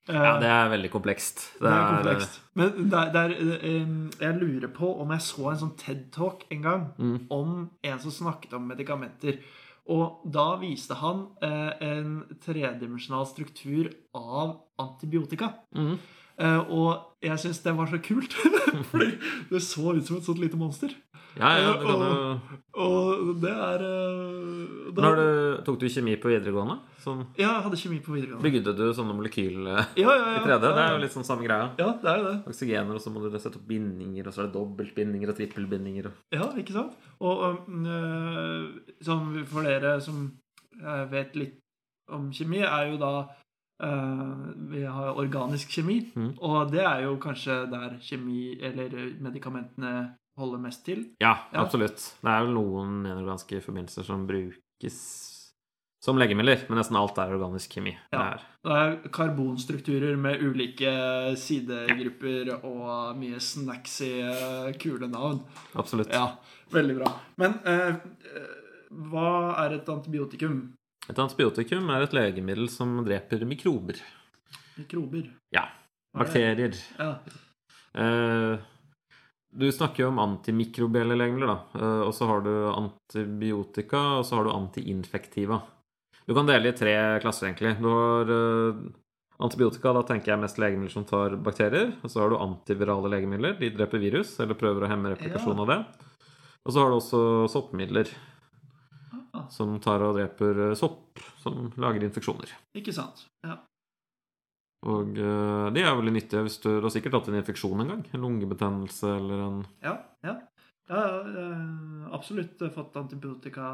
[SPEAKER 2] Eh,
[SPEAKER 1] Ja, det er veldig komplekst.
[SPEAKER 2] det er komplekst. Men der, er, det er, eh, jeg lurer på om jeg så en sånn TED-talk en gang
[SPEAKER 1] Mm.
[SPEAKER 2] om en som snakket om medikamenter. Og da viste han eh, en tredimensjonal struktur av antibiotika.
[SPEAKER 1] Mm.
[SPEAKER 2] Eh, og jeg syns det var så kult, fordi det så ut som et sånt lite monster.
[SPEAKER 1] Ja, ja, det kan jo
[SPEAKER 2] Og det er eh, da,
[SPEAKER 1] du, Tok du kjemi på videregående? Sånn,
[SPEAKER 2] Ja, jeg hadde kjemi på videregående.
[SPEAKER 1] bygde du sånne molekyl eh,
[SPEAKER 2] Ja, ja, ja.
[SPEAKER 1] i 3D? Det er jo litt sånn samme greia.
[SPEAKER 2] Ja, det er jo det.
[SPEAKER 1] Oksygener, og så må du sette opp bindinger, og så er det dobbeltbindinger og trippelbindinger. og-
[SPEAKER 2] Ja, ikke sant? Og øh, sånn for dere som vet litt om kjemi, er jo da Uh, Vi har organisk kjemi,
[SPEAKER 1] mm.
[SPEAKER 2] og det er jo kanskje der kjemi eller medikamentene holder mest til.
[SPEAKER 1] Ja,
[SPEAKER 2] Ja.
[SPEAKER 1] absolutt. Det er vel noen inorganiske forbindelser som brukes som legemidler, men nesten alt er organisk kjemi. Det
[SPEAKER 2] Ja.
[SPEAKER 1] er,
[SPEAKER 2] Det er karbonstrukturer med ulike sidegrupper og mye snacksy, øh, kule navn.
[SPEAKER 1] absolutt.
[SPEAKER 2] Ja, veldig bra. Men øh, hva er et antibiotikum?
[SPEAKER 1] Et antibiotikum er et legemiddel som dreper mikrober.
[SPEAKER 2] Mikrober.
[SPEAKER 1] Ja.
[SPEAKER 2] Er det?
[SPEAKER 1] Bakterier.
[SPEAKER 2] Ja.
[SPEAKER 1] Eh, du snakker jo om antimikrobielle legemidler, da. Eh, og så har du antibiotika, og så har du antiinfektiva. Du kan dele i tre klasser, egentlig. Du har eh, antibiotika, da tenker jeg mest legemidler som tar bakterier. Og så har du antivirale legemidler. De dreper virus, eller prøver å hemme replikasjon
[SPEAKER 2] Ja.
[SPEAKER 1] av det. Og så har du også soppmidler,
[SPEAKER 2] Ah.
[SPEAKER 1] som tar og dreper eh, sopp, som lager infeksjoner.
[SPEAKER 2] Ikke sant. Ja.
[SPEAKER 1] Og uh, de er veldig nyttige hvis du, du har sikkert hatt en infeksjon en gang. En lungebetennelse eller en
[SPEAKER 2] Ja, ja. ja uh, absolutt eh, fått antibiotika.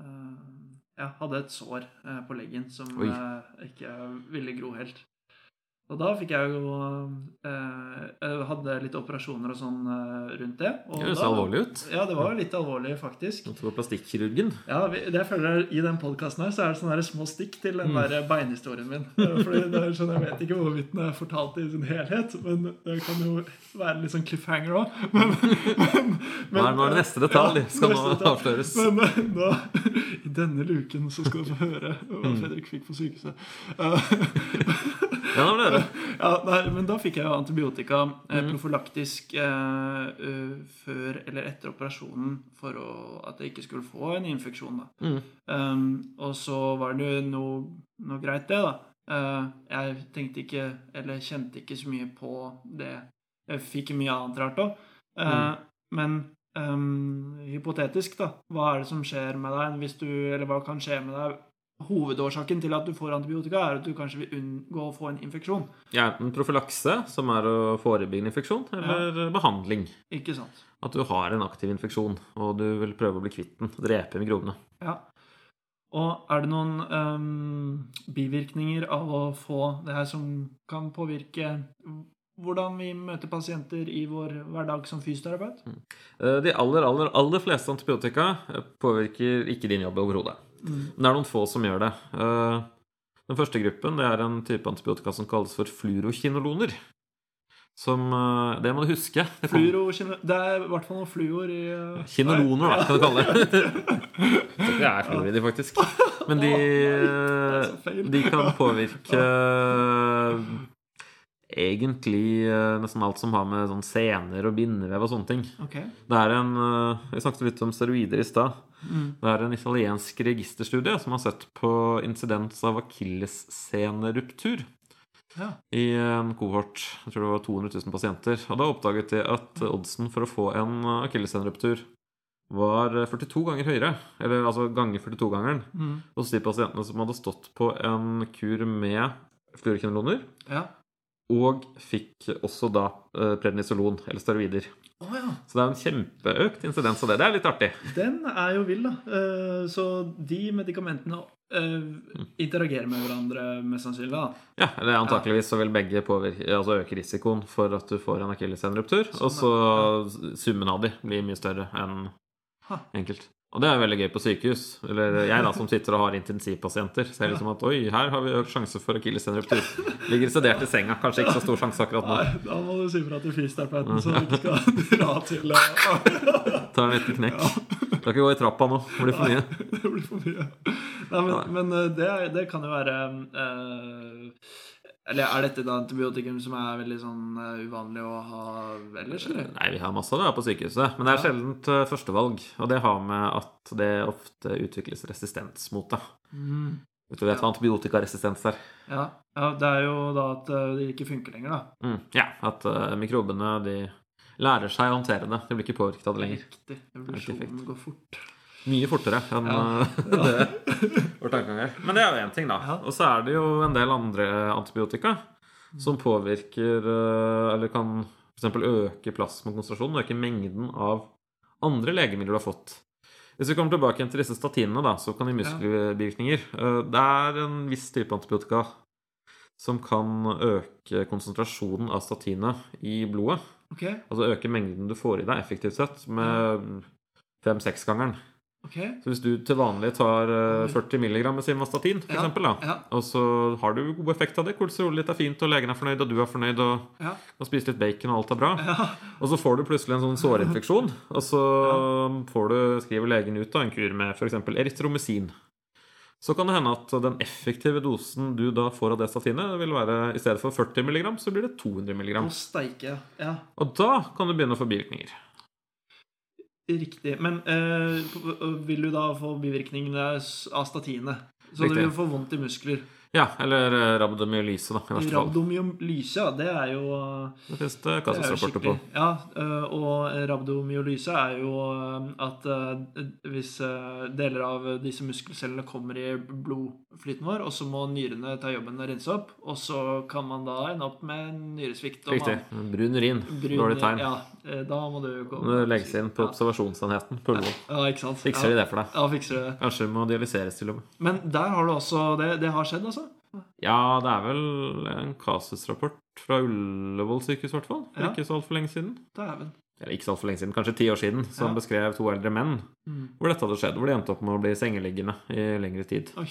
[SPEAKER 2] uh, Jeg hadde et sår eh, på leggen som eh, ikke ville gro helt. Og da fikk jeg jo eh, hadde litt operasjoner og sånn eh, rundt det. Og
[SPEAKER 1] Det høres alvorlig ut.
[SPEAKER 2] Ja, det var jo litt alvorlig, faktisk.
[SPEAKER 1] Du var plastikkirurgen.
[SPEAKER 2] Ja, det jeg føler I den podkasten her så er det sånne små stikk til den
[SPEAKER 1] Mm.
[SPEAKER 2] der beinhistorien min. Eh, Fordi det er sånn, Jeg vet ikke hvorvidt den er fortalt i sin helhet, men det kan jo være litt sånn cliffhanger òg. Men, men,
[SPEAKER 1] er, nå er det neste detalj
[SPEAKER 2] Ja,
[SPEAKER 1] skal nå avsløres.
[SPEAKER 2] Men eh, da, i denne luken så skal du få høre hva. Fredrik fikk på sykehuset. Eh,
[SPEAKER 1] Ja, det det.
[SPEAKER 2] Ja, nei, men da fikk jeg jo antibiotika eh,
[SPEAKER 1] Mhm.
[SPEAKER 2] profylaktisk eh, eh, før eller etter operasjonen for å, at jeg ikke skulle få en infeksjon. da.
[SPEAKER 1] Mm.
[SPEAKER 2] Um, og så var det jo noe, noe greit, det, da. Uh, jeg tenkte ikke, eller kjente ikke så mye på det. Jeg fikk mye annet rart òg.
[SPEAKER 1] Mm.
[SPEAKER 2] Men um, hypotetisk, da. Hva er det som skjer med deg hvis du Eller hva kan skje med deg? Hovedårsaken til at du får antibiotika, er at du kanskje vil unngå å få en infeksjon.
[SPEAKER 1] Ja, enten profylakse, som er å forebygge en infeksjon, eller behandling.
[SPEAKER 2] Ikke sant?
[SPEAKER 1] At du har en aktiv infeksjon, og du vil prøve å bli kvitt den. Drepe mikrobene.
[SPEAKER 2] Ja. Og er det noen um, bivirkninger av å få det her som kan påvirke hvordan vi møter pasienter i vår hverdag som fysioterapeut?
[SPEAKER 1] Eh, De aller, aller, aller fleste antibiotika eh, påvirker ikke din jobb overhodet. Men det er noen få som gjør det. Eh, Den første gruppen det er en type antibiotika som kalles for fluorokinoloner. Som eh, Det må du huske. Det
[SPEAKER 2] Fluoro, det er i hvert fall noe fluor i eh,
[SPEAKER 1] Kinoloner, da, kan du kalle det. Det er fluor i de, faktisk. Men de, de kan påvirke egentlig eh, nesten alt som har med sånn sener og bindevev og sånne ting.
[SPEAKER 2] Okay.
[SPEAKER 1] Det er en eh, Vi snakket litt om steroider i stad. Det er en italiensk registerstudie som har sett på insidens av akillesseneruptur
[SPEAKER 2] Ja.
[SPEAKER 1] i en kohort. Jeg tror det var 200 000 pasienter. Og da oppdaget de at oddsen for å få en akillesseneruptur var 42 ganger høyere. Eller altså ganger 42-gangeren.
[SPEAKER 2] Mm.
[SPEAKER 1] Hos de pasientene som hadde stått på en kur med fluorkinoloner.
[SPEAKER 2] Ja.
[SPEAKER 1] Og fikk også da eh, prednisolon, eller steroider.
[SPEAKER 2] Oh, ja.
[SPEAKER 1] Så det er en kjempeøkt insidens av det. Det er litt artig.
[SPEAKER 2] Den er jo vill, da. Eh, Så de medikamentene eh, interagerer med hverandre mest sannsynlig, da.
[SPEAKER 1] Ja, eller Antakeligvis så vil begge påvirke, altså øke risikoen for at du får en akillesseneruptur. Og så summen av de blir mye større enn
[SPEAKER 2] Ha.
[SPEAKER 1] enkelt. Og det er veldig gøy på sykehus. Eller jeg da som sitter og har intensivpasienter. Ser liksom at oi, her har vi økt sjanse for akillesseneruptur. Ligger sedert i senga. Kanskje ikke så stor sjanse akkurat nå.
[SPEAKER 2] Nei, da må du si fra til fysioterapeuten, så du ikke skal dra til eh,
[SPEAKER 1] Ta en liten knekk. Skal ikke gå i trappa nå. Det blir for mye.
[SPEAKER 2] Det blir for mye. Nei, men, men eh, det, det kan jo være eh, Eller er dette da antibiotikum som er veldig sånn eh, uvanlig å ha ellers, eller?
[SPEAKER 1] Nei, vi har masse av det på sykehuset. Men det er
[SPEAKER 2] Ja.
[SPEAKER 1] sjeldent eh, førstevalg. Og det har med at det ofte utvikles resistens mot det.
[SPEAKER 2] Mm.
[SPEAKER 1] Vet du vet hva antibiotikaresistens er?
[SPEAKER 2] Ja. ja, det er jo da at eh, det ikke funker lenger, da.
[SPEAKER 1] Mm, ja, at mikrobene de lærer seg å håndtere det. De blir ikke påvirket av det lenger.
[SPEAKER 2] Riktig. Evolusjonen går fort.
[SPEAKER 1] Mye fortere enn
[SPEAKER 2] Ja.
[SPEAKER 1] eh, det vår tankegang er. Men det er jo én ting, da. Og så er det jo en del andre antibiotika som påvirker eh, Eller kan f.eks. øke plasmakonsentrasjonen, øke mengden av andre legemidler du har fått. Hvis vi kommer tilbake til disse statinene, da, så kan de muskelbivirkninger Eh, Det er en viss type antibiotika som kan øke konsentrasjonen av statinet i blodet.
[SPEAKER 2] Okay.
[SPEAKER 1] Altså øke mengden du får i deg effektivt sett med fem-seksgangeren.
[SPEAKER 2] Ok.
[SPEAKER 1] Så hvis du til vanlig tar eh, 40 mg med simvastatin, for
[SPEAKER 2] Ja,
[SPEAKER 1] eksempel, da,
[SPEAKER 2] ja.
[SPEAKER 1] og så har du god effekt av det, kolesterolet ditt er fint, og legen er fornøyd, og du er fornøyd, og
[SPEAKER 2] Ja.
[SPEAKER 1] kan spise litt bacon, og alt er bra,
[SPEAKER 2] Ja.
[SPEAKER 1] og så får du plutselig en sånn sårinfeksjon, og så får du, skriver legen ut da, en kur med f.eks. erytromycin. Så kan det hende at den effektive dosen du da får av det statinet, vil være i stedet for 40 mg, så blir det 200 mg.
[SPEAKER 2] Ja,
[SPEAKER 1] Og da kan du begynne å få bivirkninger.
[SPEAKER 2] Riktig. Men øh, vil du da få bivirkningene av statinet? Så
[SPEAKER 1] Riktig.
[SPEAKER 2] du vil få vondt i muskler?
[SPEAKER 1] Ja, eller eh, rabdomyolyse, da, i verste fall.
[SPEAKER 2] Rabdomyolyse, ja, det er jo
[SPEAKER 1] Det finnes det
[SPEAKER 2] det er
[SPEAKER 1] kasusrapporter på.
[SPEAKER 2] Ja, øh, og rabdomyolyse er jo at hvis deler av disse muskelcellene kommer i blodflyten vår, og så må nyrene ta jobben og rense opp, og så kan man da ende opp med nyresvikt.
[SPEAKER 1] Riktig.
[SPEAKER 2] man-
[SPEAKER 1] Brun urin. Dårlig tegn.
[SPEAKER 2] Ja, da må du gå
[SPEAKER 1] du legges inn på observasjonsenheten på Ullevål.
[SPEAKER 2] Ja, ikke sant?
[SPEAKER 1] Fikser de det for deg?
[SPEAKER 2] Ja, fikser det.
[SPEAKER 1] Kanskje må dialyseres til og med.
[SPEAKER 2] Men der har du også Det, det har skjedd, altså?
[SPEAKER 1] Ja, det er vel en kasusrapport fra Ullevål sykehus, i hvert fall. For
[SPEAKER 2] Ja.
[SPEAKER 1] ikke så altfor lenge siden.
[SPEAKER 2] Dæven.
[SPEAKER 1] Eller ikke så altfor lenge siden, kanskje ti år siden, som
[SPEAKER 2] Ja.
[SPEAKER 1] beskrev to eldre menn
[SPEAKER 2] Mm.
[SPEAKER 1] hvor dette hadde skjedd. Hvor de endte opp med å bli sengeliggende i lengre tid.
[SPEAKER 2] Oi.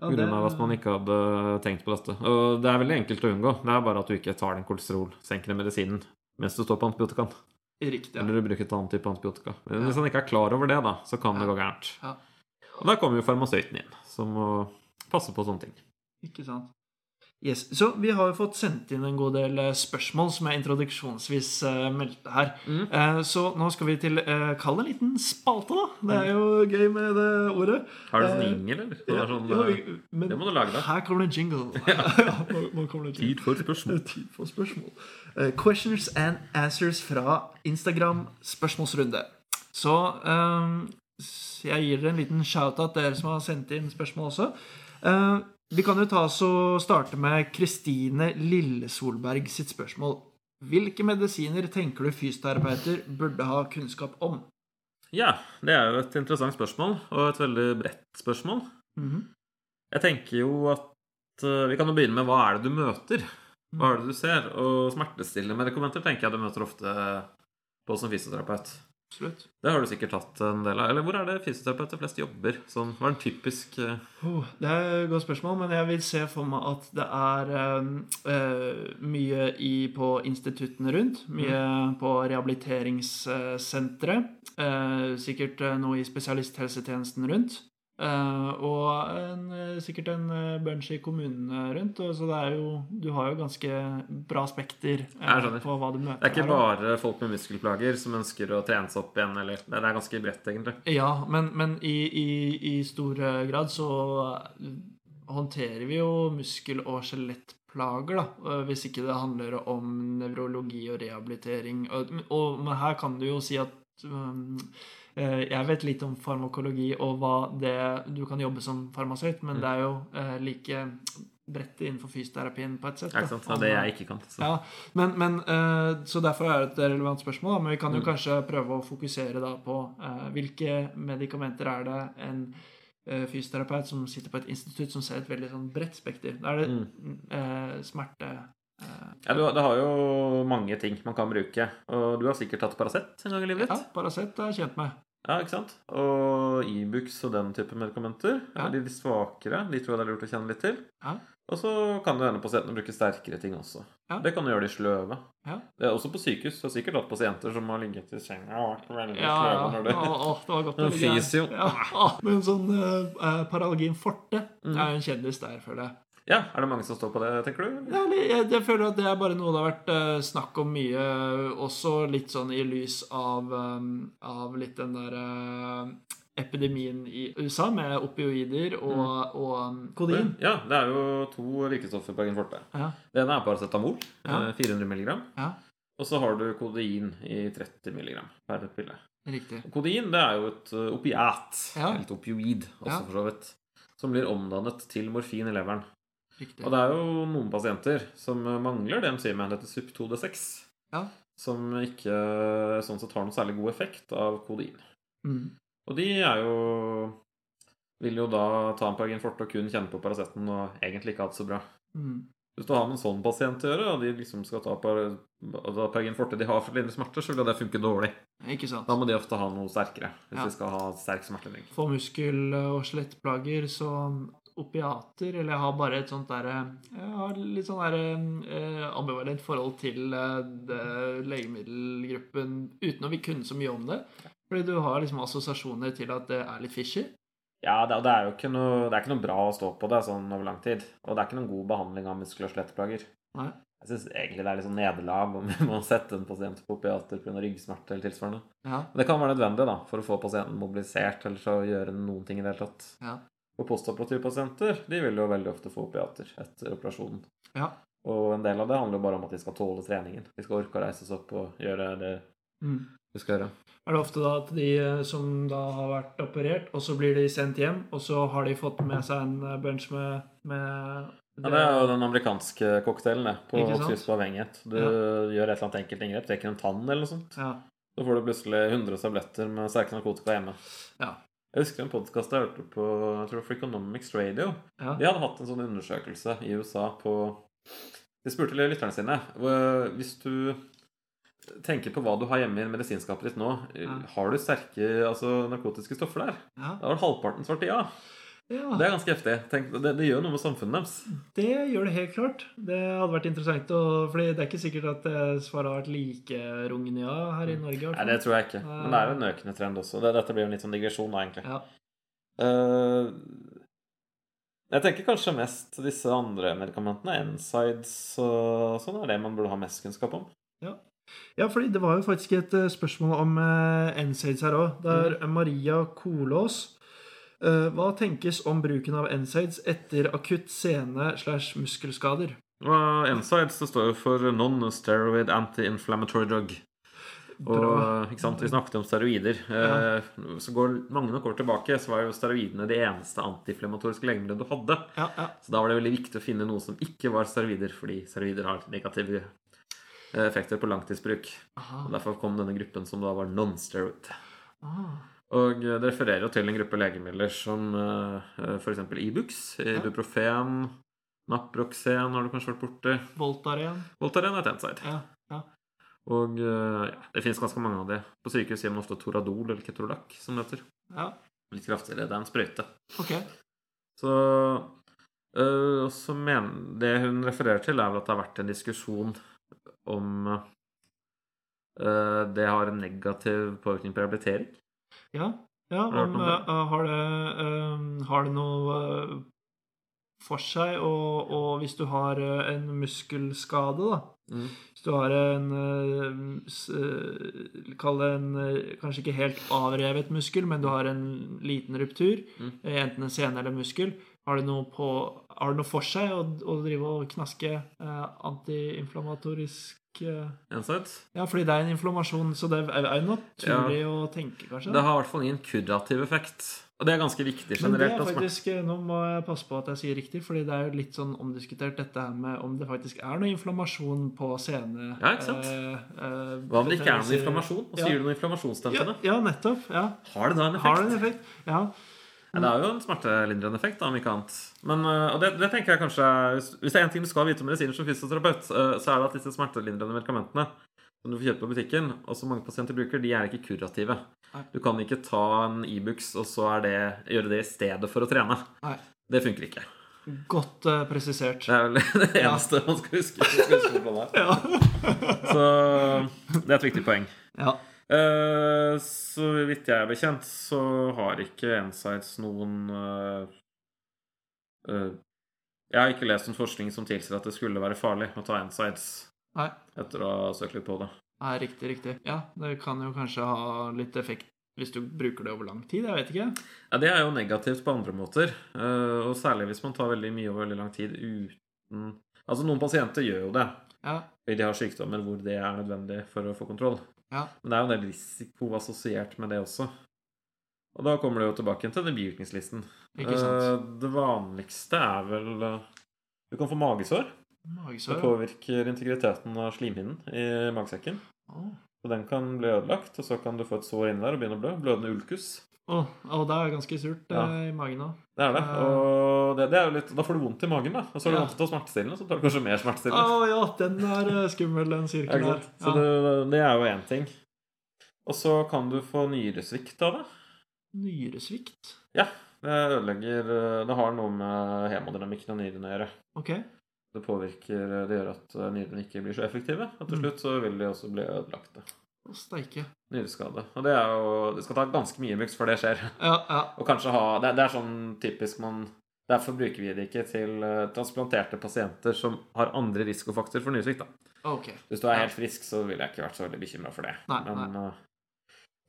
[SPEAKER 2] Ja,
[SPEAKER 1] det... av at man ikke hadde tenkt på dette. Og det er veldig enkelt å unngå. Det er bare at du ikke tar den kolesterolsenkende medisinen mens du står på antibiotikaen.
[SPEAKER 2] Riktig. Ja.
[SPEAKER 1] Eller du bruker et annet type antibiotika. Men hvis han ikke er klar over det, da, så kan det gå gærent.
[SPEAKER 2] Ja.
[SPEAKER 1] Og der kommer jo farmasøyten inn, som må passe på sånne ting.
[SPEAKER 2] Ikke sant. Yes. Så vi har jo fått sendt inn en god del eh, spørsmål som jeg introduksjonsvis eh, meldte her.
[SPEAKER 1] Mm.
[SPEAKER 2] Eh, så nå skal vi til eh, Kall det en liten spalte, da. Det er jo gøy med det ordet.
[SPEAKER 1] Har du sånn
[SPEAKER 2] Eh,
[SPEAKER 1] jingle, eller?
[SPEAKER 2] Ja,
[SPEAKER 1] sånn,
[SPEAKER 2] ja, men
[SPEAKER 1] det må du lage, da.
[SPEAKER 2] her kommer det en jingle. ja, nå, nå kommer det jingle.
[SPEAKER 1] Tid for spørsmål.
[SPEAKER 2] Tid for spørsmål. Uh, questions and answers fra Instagram spørsmålsrunde. Så eh, jeg gir dere en liten shout-out, dere som har sendt inn spørsmål også. Eh, vi kan jo ta oss og starte med Kristine Lillesolberg sitt spørsmål. Hvilke medisiner tenker du fysioterapeuter burde ha kunnskap om?
[SPEAKER 1] Ja, det er jo et interessant spørsmål, og et veldig bredt spørsmål.
[SPEAKER 2] Mhm.
[SPEAKER 1] Jeg tenker jo at eh, Vi kan jo begynne med hva er det du møter? Hva er det du ser? Og smertestillende medikamenter tenker jeg du møter ofte på som fysioterapeut.
[SPEAKER 2] Absolutt.
[SPEAKER 1] Det har du sikkert tatt en del av. Eller hvor er det fysioterapeuter flest jobber? Sånn, hva er en typisk eh,
[SPEAKER 2] Oh, det er et godt spørsmål, men jeg vil se for meg at det er eh, mye i, på instituttene rundt. Mye på rehabiliteringssentre. Uh, sikkert noe i spesialisthelsetjenesten rundt. Eh, og en, eh, sikkert en eh, bunch i kommunene rundt. Så det jo Du har jo ganske bra spekter på hva du møter.
[SPEAKER 1] Det er ikke bare folk med muskelplager som ønsker å trene seg opp igjen, eller Det er ganske bredt, egentlig.
[SPEAKER 2] Ja, men, men i, i, i stor grad så håndterer vi jo muskel- og skjelettplager, da. Hvis ikke det handler om nevrologi og rehabilitering. Og, og, men her kan du jo si at um, jeg vet litt om farmakologi og hva det Du kan jobbe som farmasøyt, men det er jo eh, like bredt innenfor fysioterapien på et sett.
[SPEAKER 1] Ikke sant? Det er det jeg ikke kan. Så.
[SPEAKER 2] Ja, men, men eh, Så derfor er det et relevant spørsmål. Men vi kan jo
[SPEAKER 1] Mm.
[SPEAKER 2] kanskje prøve å fokusere da på eh, hvilke medikamenter er det en eh, fysioterapeut som sitter på et institutt som ser et veldig sånn bredt spekter. Da er det
[SPEAKER 1] Mm.
[SPEAKER 2] eh, smerte eh,
[SPEAKER 1] Ja, du, det har jo mange ting man kan bruke. Og du har sikkert tatt Paracet en gang i livet
[SPEAKER 2] Ja,
[SPEAKER 1] ditt?
[SPEAKER 2] Paracet er jeg kjent med.
[SPEAKER 1] Ja, ikke sant? Og Ibux og den type medikamenter.
[SPEAKER 2] Ja.
[SPEAKER 1] De svakere. De tror jeg det er lurt å kjenne litt til.
[SPEAKER 2] Ja.
[SPEAKER 1] Og så kan det hende pasientene bruker sterkere ting også.
[SPEAKER 2] Ja.
[SPEAKER 1] Det kan jo gjøre de sløve.
[SPEAKER 2] Ja.
[SPEAKER 1] Det er også på sykehus. Du har sikkert hatt pasienter som har ligget i senga og vært veldig
[SPEAKER 2] Ja,
[SPEAKER 1] sløve når det
[SPEAKER 2] Å, å, det var godt å ligge
[SPEAKER 1] fysio.
[SPEAKER 2] Ja, men sånn uh, Paralgin forte
[SPEAKER 1] Mm.
[SPEAKER 2] er jo en kjendis der, føler jeg.
[SPEAKER 1] Ja, er det mange som står på det, tenker du?
[SPEAKER 2] Ja, jeg, jeg føler at det er bare noe det har vært uh, snakk om mye, også litt sånn i lys av, um, av litt den der uh, epidemien i USA med opioider og, og um, kodein.
[SPEAKER 1] Ja, det er jo to virkestoffer på Agenforte.
[SPEAKER 2] Ja,
[SPEAKER 1] Det ene er paracetamol,
[SPEAKER 2] Ja.
[SPEAKER 1] eh, 400 mg.
[SPEAKER 2] ja,
[SPEAKER 1] Og så har du kodein i 30 mg per pille.
[SPEAKER 2] riktig.
[SPEAKER 1] Kodein det er jo et opiat,
[SPEAKER 2] Ja.
[SPEAKER 1] eller et opioid også
[SPEAKER 2] Ja.
[SPEAKER 1] for så vidt, som blir omdannet til morfin i leveren.
[SPEAKER 2] Riktig.
[SPEAKER 1] Og det er jo noen pasienter som uh, mangler det enzymet, dette SUP2D6,
[SPEAKER 2] Ja.
[SPEAKER 1] som ikke uh, sånn sett har noen særlig god effekt av kodein.
[SPEAKER 2] Mm.
[SPEAKER 1] Og de er jo vil jo da ta en Paragin Forte og kun kjenne på Paraceten og egentlig ikke ha det så bra.
[SPEAKER 2] Mm.
[SPEAKER 1] Hvis du har med en sånn pasient å gjøre, og de liksom skal ta par, Paragin Forte de har for lindre smerter, så vil det funke dårlig.
[SPEAKER 2] Ikke sant.
[SPEAKER 1] Da må de ofte ha noe sterkere hvis
[SPEAKER 2] Ja.
[SPEAKER 1] de skal ha sterk smertelindring.
[SPEAKER 2] For muskel- og skjelettplager så opiater, eller jeg har bare et sånt der Jeg har litt sånn der eh, ambivalent forhold til eh, det legemiddelgruppen uten å vi kunne så mye om det. Fordi du har liksom assosiasjoner til at det er litt fishy.
[SPEAKER 1] Ja, det, det er jo ikke noe, det er ikke noe bra å stå på det sånn over lang tid. Og det er ikke noen god behandling av muskel- og skjelettplager. Jeg syns egentlig det er litt sånn nederlag om vi må sette en pasient på opiater pga. ryggsmerte eller tilsvarende.
[SPEAKER 2] Ja,
[SPEAKER 1] Men det kan være nødvendig da, for å få pasienten mobilisert eller så gjøre noen ting i det hele tatt.
[SPEAKER 2] ja,
[SPEAKER 1] Og postoperative pasienter de vil jo veldig ofte få opiater etter operasjonen.
[SPEAKER 2] ja.
[SPEAKER 1] Og en del av det handler jo bare om at de skal tåle treningen. De skal orke å reise seg opp og gjøre det
[SPEAKER 2] Mm.
[SPEAKER 1] de skal gjøre.
[SPEAKER 2] Er det ofte da at de eh, som da har vært operert, og så blir de sendt hjem, og så har de fått med seg en eh, bunch med, med
[SPEAKER 1] Ja, Det er jo den amerikanske cocktailen det, på oppskrift på avhengighet. Du
[SPEAKER 2] Ja.
[SPEAKER 1] gjør et eller annet enkelt inngrep, trekker en tann eller noe sånt.
[SPEAKER 2] Ja.
[SPEAKER 1] Så får du plutselig 100 tabletter med sterke narkotika hjemme.
[SPEAKER 2] Ja.
[SPEAKER 1] Jeg husker en podkast jeg hørte på jeg tror Freakonomics Radio.
[SPEAKER 2] Ja.
[SPEAKER 1] De hadde hatt en sånn undersøkelse i USA på De spurte lytterne sine Hvis du tenker på hva du har hjemme i medisinskapet ditt nå,
[SPEAKER 2] Ja.
[SPEAKER 1] har du sterke altså, narkotiske stoffer der?
[SPEAKER 2] ja.
[SPEAKER 1] Da var det halvparten svarte ja.
[SPEAKER 2] Ja.
[SPEAKER 1] Det er ganske heftig. Tenk, det, det gjør noe med samfunnet deres.
[SPEAKER 2] Det gjør det helt klart. Det hadde vært interessant. å- fordi det er ikke sikkert at eh, svaret har vært like rungende ja her i Norge.
[SPEAKER 1] Nei, det tror jeg ikke. Men det er jo en økende trend også. Dette blir jo en litt sånn digresjon, da, egentlig.
[SPEAKER 2] Ja.
[SPEAKER 1] Uh, Jeg tenker kanskje mest disse andre medikamentene. NSIDes og sånn er det man burde ha mest kunnskap om.
[SPEAKER 2] Ja, fordi det var jo faktisk et eh, spørsmål om uh, NSAIDs her òg. Det er Maria Kolås. Eh, hva tenkes om bruken av NSAIDs etter akutt sene- slash muskelskader?
[SPEAKER 1] Uh, NSAIDs det står for Non-Steroid Anti-Inflammatory Drug. Og ikke sant, Vi snakket om steroider. Eh, Så går mange nok år tilbake, så var jo steroidene det eneste antiinflammatoriske legemiddelet du hadde.
[SPEAKER 2] Ja, ja.
[SPEAKER 1] Så da var det veldig viktig å finne noe som ikke var steroider, fordi steroider har negative eh, effekter på langtidsbruk.
[SPEAKER 2] Aha.
[SPEAKER 1] Og Derfor kom denne gruppen som da var non-steroid.
[SPEAKER 2] Ah.
[SPEAKER 1] Og eh, det refererer jo til en gruppe legemidler som uh, f.eks. Ibux, Ibuprofen, Naproxen har du kanskje vært borti.
[SPEAKER 2] Voltaren.
[SPEAKER 1] Voltaren er et NSAID.
[SPEAKER 2] Ja. ja.
[SPEAKER 1] Og eh, ja, det finnes ganske mange av de. På sykehus sier man ofte Toradol eller Ketorolac, som det heter.
[SPEAKER 2] ja.
[SPEAKER 1] Litt kraftigere. Det er en sprøyte.
[SPEAKER 2] Ok.
[SPEAKER 1] Så øh, også men, Det hun refererer til, er vel at det har vært en diskusjon om øh, det har en negativ påvirkning på rehabilitering.
[SPEAKER 2] Ja. ja
[SPEAKER 1] Har
[SPEAKER 2] om, eh, har, det, eh, har det noe for seg, og, og hvis du har en muskelskade, da
[SPEAKER 1] Mm.
[SPEAKER 2] Hvis du har en Kall det en kanskje ikke helt avrevet muskel, men du har en liten ruptur,
[SPEAKER 1] Mm.
[SPEAKER 2] enten en sene eller muskel, har det noe, på, har det noe for seg å, å drive og knaske eh, eh, Ja, fordi det er en inflammasjon, så det er jo naturlig å tenke, kanskje.
[SPEAKER 1] Det har i hvert fall ingen kurativ effekt. Og det er ganske viktig
[SPEAKER 2] Men det er faktisk, Nå må jeg passe på at jeg sier riktig, fordi det er jo litt sånn omdiskutert dette her med om det faktisk er noe inflammasjon på scene.
[SPEAKER 1] Ja, ikke sant?
[SPEAKER 2] eh, eh,
[SPEAKER 1] Hva om det ikke er noen inflammasjon? Og så
[SPEAKER 2] Ja.
[SPEAKER 1] gir du noe
[SPEAKER 2] Ja, ja, nettopp. Ja.
[SPEAKER 1] Har det da en effekt?
[SPEAKER 2] Har det en effekt? Ja.
[SPEAKER 1] Ja, det er jo en smertelindrende effekt, da, om ikke annet. Men, øh, og det, det tenker jeg kanskje Hvis det er en ting du skal vite om medisiner som fysioterapeut, øh, så er det at disse smertelindrende medikamentene som du får kjøpt på butikken, og som mange pasienter bruker, de er ikke kurative.
[SPEAKER 2] Nei.
[SPEAKER 1] Du kan ikke ta en Ibux og så det, gjøre det i stedet for å trene.
[SPEAKER 2] Nei.
[SPEAKER 1] Det funker ikke.
[SPEAKER 2] Godt uh, presisert.
[SPEAKER 1] Det er vel det
[SPEAKER 2] Ja.
[SPEAKER 1] eneste man skal huske. Man skal huske på det.
[SPEAKER 2] Ja.
[SPEAKER 1] Så det er et viktig poeng.
[SPEAKER 2] ja.
[SPEAKER 1] Eh, så vidt jeg er bekjent, så har ikke Insights noen eh, eh, Jeg har ikke lest noen forskning som tilsier at det skulle være farlig å ta Insights
[SPEAKER 2] Nei.
[SPEAKER 1] etter å ha søkt litt på det.
[SPEAKER 2] Nei, riktig, riktig. Ja, det kan jo kanskje ha litt effekt hvis du bruker det over lang tid. Jeg vet ikke.
[SPEAKER 1] Ja, Det er jo negativt på andre måter, og særlig hvis man tar veldig mye over veldig lang tid uten Altså, noen pasienter gjør jo det.
[SPEAKER 2] Ja.
[SPEAKER 1] fordi De har sykdommer hvor det er nødvendig for å få kontroll.
[SPEAKER 2] Ja.
[SPEAKER 1] Men det er jo en del risiko assosiert med det også. Og da kommer det jo tilbake til den bivirkningslisten. Eh, Det vanligste er vel eh, Du kan få magesår.
[SPEAKER 2] magesår.
[SPEAKER 1] Det påvirker integriteten av slimhinnen i magesekken.
[SPEAKER 2] Oh.
[SPEAKER 1] Og den kan bli ødelagt, og så kan du få et sår inni der og begynne å blø. Blødende ulkus.
[SPEAKER 2] Å, å, det er ganske surt
[SPEAKER 1] Ja.
[SPEAKER 2] eh, i magen òg.
[SPEAKER 1] Det er det.
[SPEAKER 2] Eh.
[SPEAKER 1] Og det, det er jo litt, da får du vondt i magen, da. Og så har du
[SPEAKER 2] Ja.
[SPEAKER 1] til å smertestillende, så tar du kanskje mer smertestillende.
[SPEAKER 2] Oh, ja, den er eh, skummel, den
[SPEAKER 1] Ja,
[SPEAKER 2] sirkelen her.
[SPEAKER 1] sant? Så det, det er jo én ting. Og så kan du få nyresvikt av det.
[SPEAKER 2] Nyresvikt.
[SPEAKER 1] Ja, det ødelegger Det har noe med hemodynamikken av nyrene å gjøre.
[SPEAKER 2] Ok.
[SPEAKER 1] Det påvirker Det gjør at nyrene ikke blir så effektive. Og til
[SPEAKER 2] Mm.
[SPEAKER 1] slutt så vil de også bli ødelagte.
[SPEAKER 2] Å, steike.
[SPEAKER 1] Nyreskade. Og det er jo Det skal ta ganske mye Ibux før det skjer.
[SPEAKER 2] Ja, ja.
[SPEAKER 1] Og kanskje ha Det, det er sånn typisk man Derfor bruker vi det ikke til eh, transplanterte pasienter som har andre risikofaktorer for nyresvikt. da.
[SPEAKER 2] Ok.
[SPEAKER 1] Hvis du er helt frisk, så ville jeg ikke vært så veldig bekymra for det.
[SPEAKER 2] Nei,
[SPEAKER 1] Men eh,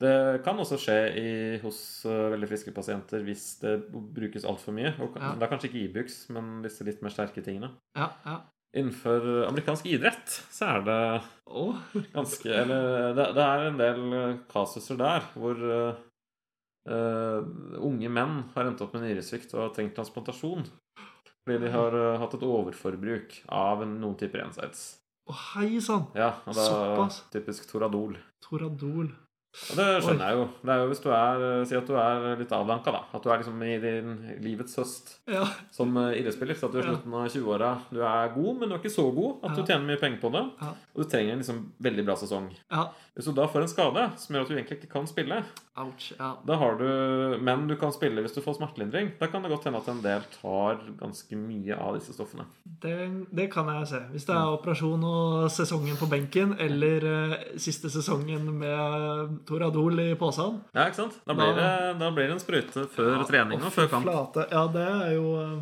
[SPEAKER 1] det kan også skje i, hos uh, veldig friske pasienter hvis det brukes altfor mye. Og
[SPEAKER 2] Ja.
[SPEAKER 1] Det er kanskje ikke Ibux, men disse litt mer sterke tingene.
[SPEAKER 2] Ja, ja.
[SPEAKER 1] Innenfor amerikansk idrett så er det ganske Eller det, det er en del eh, kasuser der hvor uh, eh, unge menn har endt opp med nyresvikt og har trengt transplantasjon. Fordi de har uh, hatt et overforbruk av noen typer NSAIDs.
[SPEAKER 2] å hei sann.
[SPEAKER 1] Ja, og da
[SPEAKER 2] Såpass.
[SPEAKER 1] typisk Toradol.
[SPEAKER 2] Toradol.
[SPEAKER 1] Og det skjønner jeg jo. Det er jo hvis du er eh, Si at du er litt avdanka, da. At du er liksom i din livets høst
[SPEAKER 2] Ja.
[SPEAKER 1] som eh, idrettsspiller. Så at du er i slutten av 20-åra Du er god, men du er ikke så god at du tjener mye penger på det.
[SPEAKER 2] Ja.
[SPEAKER 1] Og du trenger en liksom veldig bra sesong.
[SPEAKER 2] ja.
[SPEAKER 1] Hvis du da får en skade som gjør at du egentlig ikke kan spille,
[SPEAKER 2] Ouch. Ja.
[SPEAKER 1] da har du Men du kan spille hvis du får smertelindring. Da kan det godt hende at en del tar ganske mye av disse stoffene.
[SPEAKER 2] Det, det kan jeg se. Hvis det er operasjon og sesongen på benken, eller eh, siste sesongen med Toradol i posen
[SPEAKER 1] Ja, ikke sant? Da blir det, da blir det en sprøyte før trening og før kamp.
[SPEAKER 2] Flate. Ja, det er jo eh,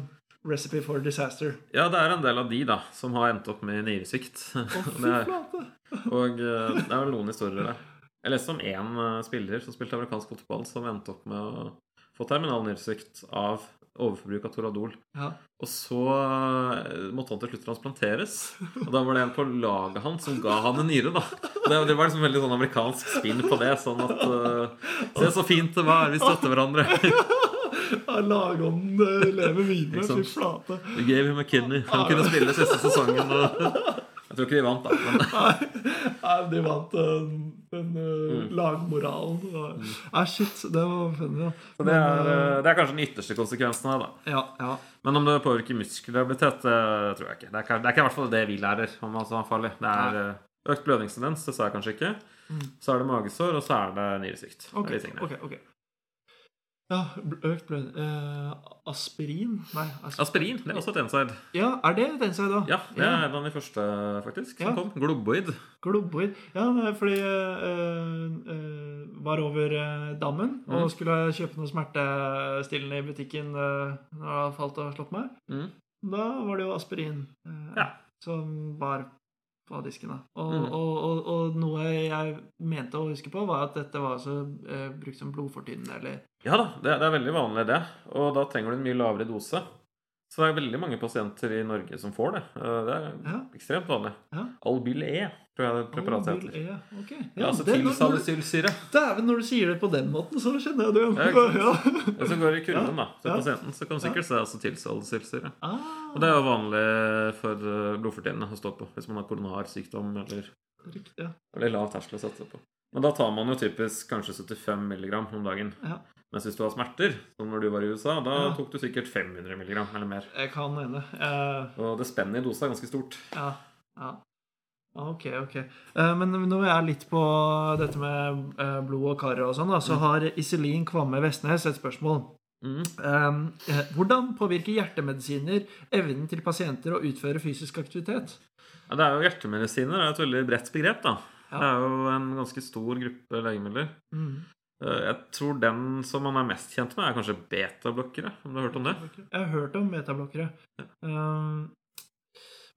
[SPEAKER 2] Recipe for disaster.
[SPEAKER 1] Ja, det er en del av de da som har endt opp med nyresvikt.
[SPEAKER 2] Å,
[SPEAKER 1] Og
[SPEAKER 2] fy
[SPEAKER 1] det
[SPEAKER 2] flate!
[SPEAKER 1] Og eh, det er vel noen historier der. Jeg leste om én eh, spiller som spilte amerikansk fotball, som endte opp med å få terminal nyresvikt av overforbruk av Toradol.
[SPEAKER 2] Ja.
[SPEAKER 1] Og så eh, måtte han til slutt transplanteres. Og da var det en på laget hans som ga han en nyre, da. Det, det var liksom veldig sånn amerikansk spinn på det. Sånn at uh, Se så fint det var, vi støtter hverandre.
[SPEAKER 2] Ja, Lagånden lever videre. Fy flate.
[SPEAKER 1] We gave him a kidney. Han kunne spille siste sesongen. Og... Jeg tror ikke de vant, da. Men
[SPEAKER 2] Nei, de vant den, den eh,
[SPEAKER 1] Mm.
[SPEAKER 2] lagmoralen. Ah, shit, det var funny, Ja.
[SPEAKER 1] så det, er, men, det er kanskje den ytterste konsekvensen her, da.
[SPEAKER 2] Ja, ja.
[SPEAKER 1] Men om det påvirker muskelhabilitet, det tror jeg ikke. Det er, det er ikke i hvert fall det vi lærer om farlig. Det er eh, økt blødningstendens, det sa jeg kanskje ikke. Så er det magesår, og så er det nyresvikt. Det er
[SPEAKER 2] Ok,
[SPEAKER 1] de tingene.
[SPEAKER 2] ok, ok. Ja, økt blød... eh, Aspirin? Nei. aspirin.
[SPEAKER 1] Aspirin det er også et NSAID.
[SPEAKER 2] Ja, er det et NSAID, da?
[SPEAKER 1] Ja, det er en av de første, faktisk, som
[SPEAKER 2] Ja.
[SPEAKER 1] kom. Globoid.
[SPEAKER 2] Globoid. Ja, fordi jeg var over eh, dammen og
[SPEAKER 1] Mm.
[SPEAKER 2] skulle kjøpe noe smertestillende i butikken når det hadde falt og slått meg.
[SPEAKER 1] Mm.
[SPEAKER 2] Da var det jo aspirin eh,
[SPEAKER 1] Ja.
[SPEAKER 2] som var på diskene. Og,
[SPEAKER 1] Mm.
[SPEAKER 2] og, og, og noe jeg mente å huske på, var at dette var altså eh, brukt som blodfortynnende. eller
[SPEAKER 1] Ja da, det, det er veldig vanlig det. Og da trenger du en mye lavere dose. Så det er veldig mange pasienter i Norge som får det. Eh, Det er
[SPEAKER 2] Ja.
[SPEAKER 1] ekstremt vanlig.
[SPEAKER 2] Ja.
[SPEAKER 1] Albyl Det preparatet heter.
[SPEAKER 2] E, okay.
[SPEAKER 1] Ja, altså
[SPEAKER 2] det-
[SPEAKER 1] tilsalicylsyre.
[SPEAKER 2] Dæven, når du sier det på den måten, så kjenner jeg det.
[SPEAKER 1] Ja?
[SPEAKER 2] Ja.
[SPEAKER 1] Og så går i kurven da, til
[SPEAKER 2] Ja.
[SPEAKER 1] pasienten, så kan du sikkert se altså tilsalicylsyre.
[SPEAKER 2] Ah,
[SPEAKER 1] Og det er jo vanlig for eh, blodfortynnende å stå på hvis man har koronarsykdom eller,
[SPEAKER 2] riktig, ja.
[SPEAKER 1] eller lav terskel å satse på. Men da tar man jo typisk kanskje 75 mg om dagen.
[SPEAKER 2] Ja.
[SPEAKER 1] Mens hvis du har smerter, som når du var i USA, da
[SPEAKER 2] Ja.
[SPEAKER 1] tok du sikkert 500 mg eller mer.
[SPEAKER 2] Jeg kan hende. Jeg...
[SPEAKER 1] Og det spennet i dosa er ganske stort.
[SPEAKER 2] Ja. ja. Ok, ok. Men Men nå er jeg litt på dette med eh, blod og kar og sånn. Så har Iselin Kvamme Vestnes et spørsmål.
[SPEAKER 1] Mm.
[SPEAKER 2] Eh, eh, Hvordan påvirker hjertemedisiner evnen til pasienter å utføre fysisk aktivitet?
[SPEAKER 1] Ja, det er jo Hjertemedisiner det er et veldig bredt begrep. da.
[SPEAKER 2] Ja.
[SPEAKER 1] Det er jo en ganske stor gruppe legemidler.
[SPEAKER 2] Mm.
[SPEAKER 1] Eh, Jeg tror den som man er mest kjent med, er kanskje betablokkere. Om du har hørt om det?
[SPEAKER 2] Jeg har hørt om betablokkere. Ja.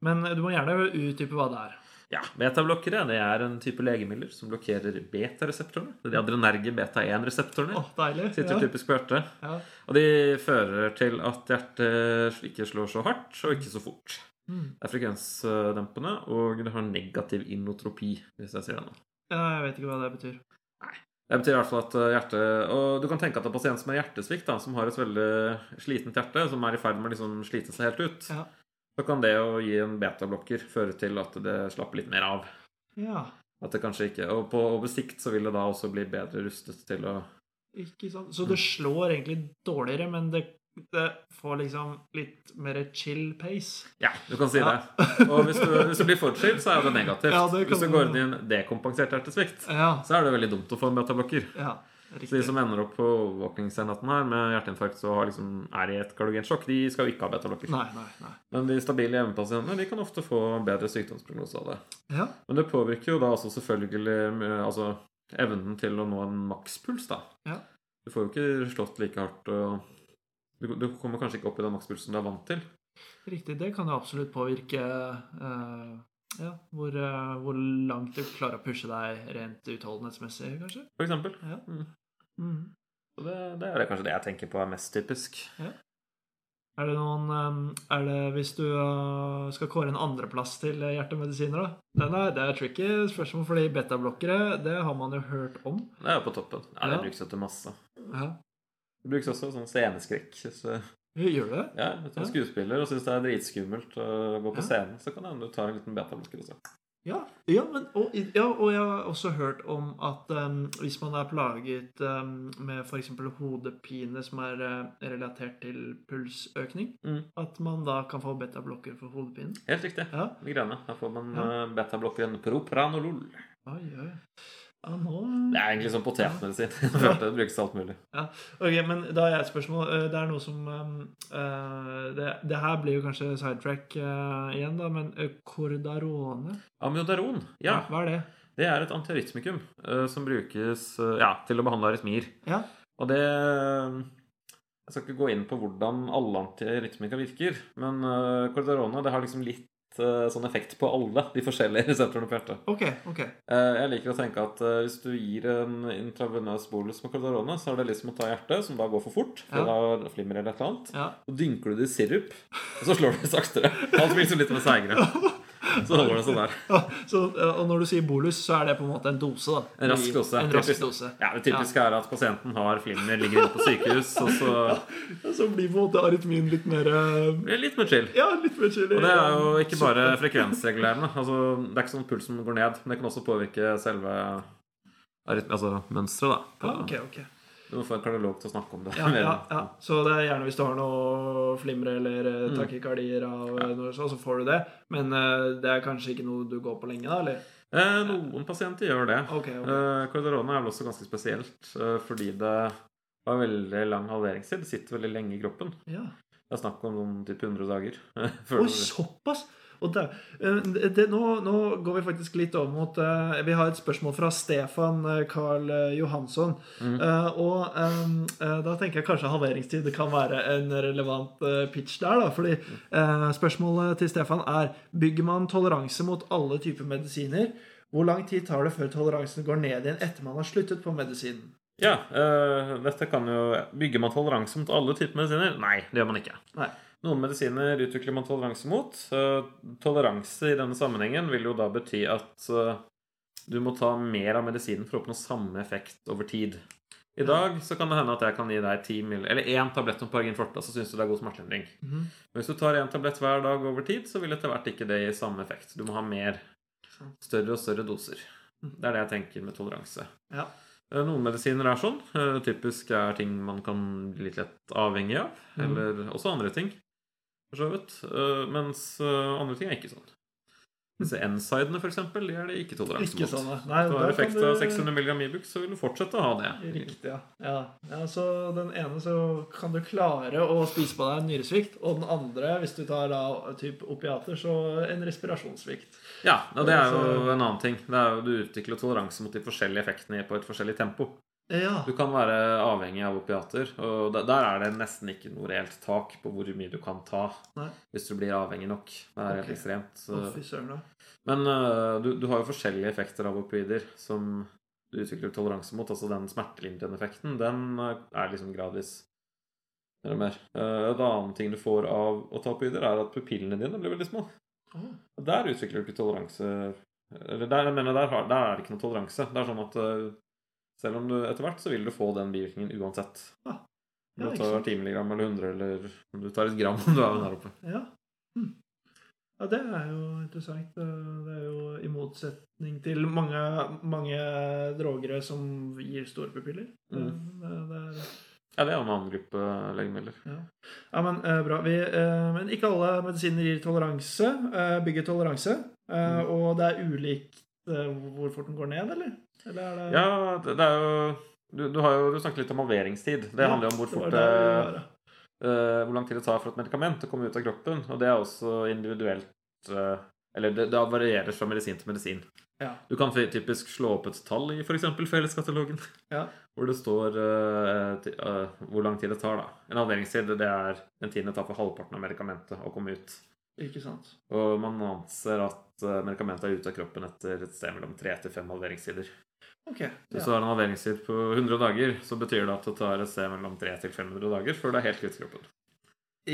[SPEAKER 2] Men du må gjerne utdype hva det er.
[SPEAKER 1] Ja, Betablokkere det er en type legemidler som blokkerer beta-reseptorene. De adrenerge beta-1-reseptorene.
[SPEAKER 2] oh, deilig.
[SPEAKER 1] Sitter
[SPEAKER 2] Ja.
[SPEAKER 1] typisk på hjertet.
[SPEAKER 2] Ja.
[SPEAKER 1] Og de fører til at hjertet ikke slår så hardt og ikke så fort.
[SPEAKER 2] Mm.
[SPEAKER 1] Det er frekvensdempende, og det har negativ inotropi, hvis jeg sier det nå.
[SPEAKER 2] Ja, Jeg vet ikke hva det betyr.
[SPEAKER 1] Det betyr i hvert fall at eh, hjertet Og du kan tenke at det er pasient som har hjertesvikt, da, som har et veldig slitent hjerte, som er i ferd med å liksom slite seg helt ut.
[SPEAKER 2] Ja.
[SPEAKER 1] Så kan det å gi en betablokker føre til at det slapper litt mer av.
[SPEAKER 2] Ja,
[SPEAKER 1] At det kanskje ikke Og på over sikt så vil det da også bli bedre rustet til å
[SPEAKER 2] ikke sant. Så det slår egentlig dårligere, men det, det får liksom litt mer chill pace.
[SPEAKER 1] Ja, du kan si
[SPEAKER 2] Ja.
[SPEAKER 1] det. Og hvis du, hvis du blir for chill, så er det negativt.
[SPEAKER 2] Ja, det
[SPEAKER 1] hvis du- går inn i en dekompensert hjertesvikt,
[SPEAKER 2] Ja,
[SPEAKER 1] så er det veldig dumt å få en betablokker.
[SPEAKER 2] ja
[SPEAKER 1] Så de som ender opp på overvåkingsenheten her med hjerteinfarkt og liksom, er i et kardiogensjokk, de skal jo ikke ha betablokker.
[SPEAKER 2] Nei, nei, nei.
[SPEAKER 1] Men de stabile hjemmepasientene de kan ofte få bedre sykdomsprognose av det.
[SPEAKER 2] Ja,
[SPEAKER 1] Men det påvirker jo da også selvfølgelig altså, evnen til å nå en makspuls, da.
[SPEAKER 2] Ja.
[SPEAKER 1] Du får jo ikke slått like hardt og du, du kommer kanskje ikke opp i den makspulsen du er vant til.
[SPEAKER 2] riktig. Det kan jo absolutt påvirke uh, ja, hvor, uh, hvor langt du klarer å pushe deg rent utholdenhetsmessig, kanskje.
[SPEAKER 1] For eksempel.
[SPEAKER 2] Ja.
[SPEAKER 1] Mm.
[SPEAKER 2] Mm.
[SPEAKER 1] Så det, det er det kanskje det jeg tenker på er mest typisk.
[SPEAKER 2] Er det noen eh, Er det hvis du eh, skal kåre en andreplass til eh, hjertemedisiner, da? Den er, det er tricky spørsmål, fordi betablokkere, det har man jo hørt om.
[SPEAKER 1] Det er jo på toppen. Ja, det
[SPEAKER 2] Ja.
[SPEAKER 1] brukes jo til masse.
[SPEAKER 2] Ja.
[SPEAKER 1] Det brukes også sånn sceneskrekk. Så...
[SPEAKER 2] Gjør du det?
[SPEAKER 1] ja, hvis du er
[SPEAKER 2] Ja.
[SPEAKER 1] skuespiller og syns det er dritskummelt å gå på
[SPEAKER 2] Ja.
[SPEAKER 1] scenen, så kan det hende du tar en liten betablokker også.
[SPEAKER 2] Ja, ja, men, og, ja, og jeg har også hørt om at um, hvis man er plaget um, med f.eks. hodepine som er uh, relatert til pulsøkning,
[SPEAKER 1] Mm.
[SPEAKER 2] at man da kan få betablokker for hodepinen.
[SPEAKER 1] Helt riktig.
[SPEAKER 2] Ja.
[SPEAKER 1] Migrene. Da får man
[SPEAKER 2] Ja.
[SPEAKER 1] uh, betablokkeren propranolol.
[SPEAKER 2] Oi, oi. Ja, nå
[SPEAKER 1] Det er egentlig sånn potetmedisin. Jeg følte det brukes alt mulig.
[SPEAKER 2] Ok, men da har jeg et spørsmål. Eh, Det er noe som eh, det, det her blir jo kanskje sidetrack uh, igjen, da, men uh, Cordarone
[SPEAKER 1] Amiodaron. Ja,
[SPEAKER 2] Hva er det?
[SPEAKER 1] det er et antiarytmikum eh, som brukes eh, ja, til å behandle arytmier.
[SPEAKER 2] Ja.
[SPEAKER 1] Og det Jeg skal ikke gå inn på hvordan alle antirytmika virker, men uh, Cordarone det har liksom litt uh, sånn effekt på alle de forskjellige reseptorene på hjertet.
[SPEAKER 2] Ok, ok.
[SPEAKER 1] Uh, jeg liker å tenke at uh, hvis du gir en intravenøs bolus med Cordarone, så er det liksom å ta hjertet, som da går for fort, for
[SPEAKER 2] Ja.
[SPEAKER 1] da flimmer eller et eller annet.
[SPEAKER 2] Ja.
[SPEAKER 1] Så dynker du det i sirup, og så slår du det saktere. Alt blir liksom litt mer seigere. Så holder det sånn der.
[SPEAKER 2] Ja, så, og når du sier bolus, så er det på en måte en dose, da.
[SPEAKER 1] En rask dose.
[SPEAKER 2] En rask dose.
[SPEAKER 1] Ja, Det typiske er at pasienten har flimmer, ligger inne på sykehus, og så
[SPEAKER 2] Så blir på en måte arytmien litt mer eh,
[SPEAKER 1] litt mer chill.
[SPEAKER 2] Ja, litt mer chill
[SPEAKER 1] Og det er jo ikke bare frekvensregulerende. Altså, det er ikke sånn pulsen går ned, men det kan også påvirke selve arytmi- altså mønsteret. da.
[SPEAKER 2] Ja, ok, ok.
[SPEAKER 1] Du må få en kardiolog til å snakke om det.
[SPEAKER 2] Ja, ja, ja. Så det er gjerne hvis du har noe flimre eller takikardier
[SPEAKER 1] Mm.
[SPEAKER 2] av eh, noe sånt, så får du det. Men eh, det er kanskje ikke noe du går på lenge, da? eller?
[SPEAKER 1] Eh, noen pasienter gjør det.
[SPEAKER 2] Okay, okay.
[SPEAKER 1] Eh, Cordarone er vel også ganske spesielt eh, fordi det har veldig lang halveringstid. Det sitter veldig lenge i kroppen.
[SPEAKER 2] Ja.
[SPEAKER 1] Det er snakk om noen type 100 dager.
[SPEAKER 2] Oi, såpass! Det, eh, det, nå, nå går vi faktisk litt over mot uh, Vi har et spørsmål fra Stefan Karl eh, Johansson.
[SPEAKER 1] Mm.
[SPEAKER 2] Uh, og um, uh, da tenker jeg kanskje halveringstid kan være en relevant pitch der. da, fordi Spørsmålet til Stefan er Bygger man toleranse mot alle typer medisiner. Hvor lang tid tar det før toleransen går ned igjen etter man har sluttet på medisinen?
[SPEAKER 1] Ja, dette kan jo Bygger man toleranse mot alle typer medisiner? Nei, det gjør man ikke.
[SPEAKER 2] Nei.
[SPEAKER 1] Noen medisiner utvikler man toleranse mot. Toleranse i denne sammenhengen vil jo da bety at eh, du må ta mer av medisinen for å oppnå samme effekt over tid. I dag så kan det hende at jeg kan gi deg 10 mill. eller én tablett om Paragin forte, så syns du det er god smertelindring.
[SPEAKER 2] Mhm.
[SPEAKER 1] Men hvis du tar én tablett hver dag over tid, så vil etter hvert ikke det gi samme effekt. Du må ha mer. Større og større doser. Det er det jeg tenker med toleranse.
[SPEAKER 2] Ja.
[SPEAKER 1] Eh, Noen medisiner er sånn. Eh, Typisk er ting man kan bli litt lett avhengig av.
[SPEAKER 2] Mhm.
[SPEAKER 1] Eller også andre ting, for så vidt. Eh, Mens eh, andre ting er ikke sånn. Disse N-sidene, eksempel, de er det ikke toleranse mot.
[SPEAKER 2] sånn,
[SPEAKER 1] Hvis du har
[SPEAKER 2] effekt
[SPEAKER 1] effekt
[SPEAKER 2] du-
[SPEAKER 1] av 600 mg Ibux, så vil du fortsette å ha det.
[SPEAKER 2] Riktig, ja. ja. ja. Så den ene så kan du klare å spise på deg en nyresvikt, og den andre, hvis du tar da typ opiater, så en respirasjonssvikt.
[SPEAKER 1] Ja, og det er jo en annen ting. Det er jo Du utvikler toleranse mot de forskjellige effektene på et forskjellig tempo.
[SPEAKER 2] Ja.
[SPEAKER 1] Du kan være avhengig av opiater, og der er det nesten ikke noe reelt tak på hvor mye du kan ta
[SPEAKER 2] Nei.
[SPEAKER 1] hvis du blir avhengig nok. Det er helt ekstremt.
[SPEAKER 2] Da.
[SPEAKER 1] Men uh, du, du har jo forskjellige effekter av opioider som du utvikler toleranse mot. Altså den smertelindrende effekten, den øh, er liksom gradvis mer og mer. Uh, en annen ting du får av å ta opioider, er at pupillene dine blir veldig små. Oh. Der utvikler du ikke toleranse Eller der, jeg mener, der, har, der er det ikke noe toleranse. Det er sånn at øh, selv om du etter hvert, så vil du få den bivirkningen uansett.
[SPEAKER 2] Ah.
[SPEAKER 1] Om du tar
[SPEAKER 2] sant.
[SPEAKER 1] 10 milligram eller 100, eller om du tar et gram om du er der oppe.
[SPEAKER 2] Ja. Hm. ja, det er jo interessant. Det er jo i motsetning til mange, mange drogere som gir store pupiller.
[SPEAKER 1] Mm.
[SPEAKER 2] Det, det er
[SPEAKER 1] Ja, det er en annen gruppe legemidler.
[SPEAKER 2] Ja, men eh, bra. Vi, eh, men ikke alle medisiner gir toleranse. eh, bygger toleranse. eh,
[SPEAKER 1] Mm.
[SPEAKER 2] Og det er ulikt eh, hvor fort den går ned, eller? Eller er det
[SPEAKER 1] Ja, det, det er jo du, du har jo du snakket litt om halveringstid. Det
[SPEAKER 2] Ja,
[SPEAKER 1] handler jo om hvor fort det,
[SPEAKER 2] det, uh,
[SPEAKER 1] eh, hvor lang tid det tar for et medikament å komme ut av kroppen. Og det er også individuelt uh, Eller det, det varierer fra medisin til medisin.
[SPEAKER 2] Ja.
[SPEAKER 1] Du kan typisk slå opp et tall i f.eks. Felleskatalogen,
[SPEAKER 2] Ja.
[SPEAKER 1] hvor det står uh, ti- eh, hvor lang tid det tar. da. En halveringstid det er den tiden det tar for halvparten av medikamentet å komme ut.
[SPEAKER 2] Ikke sant.
[SPEAKER 1] Og man anser at eh, medikamentet er ute av kroppen etter et sted mellom tre til fem halveringstider.
[SPEAKER 2] Ok.
[SPEAKER 1] Hvis du har en halveringstid på 100 dager, så betyr det at det tar et sted mellom 3 til 500 dager før det er helt kvitt kroppen.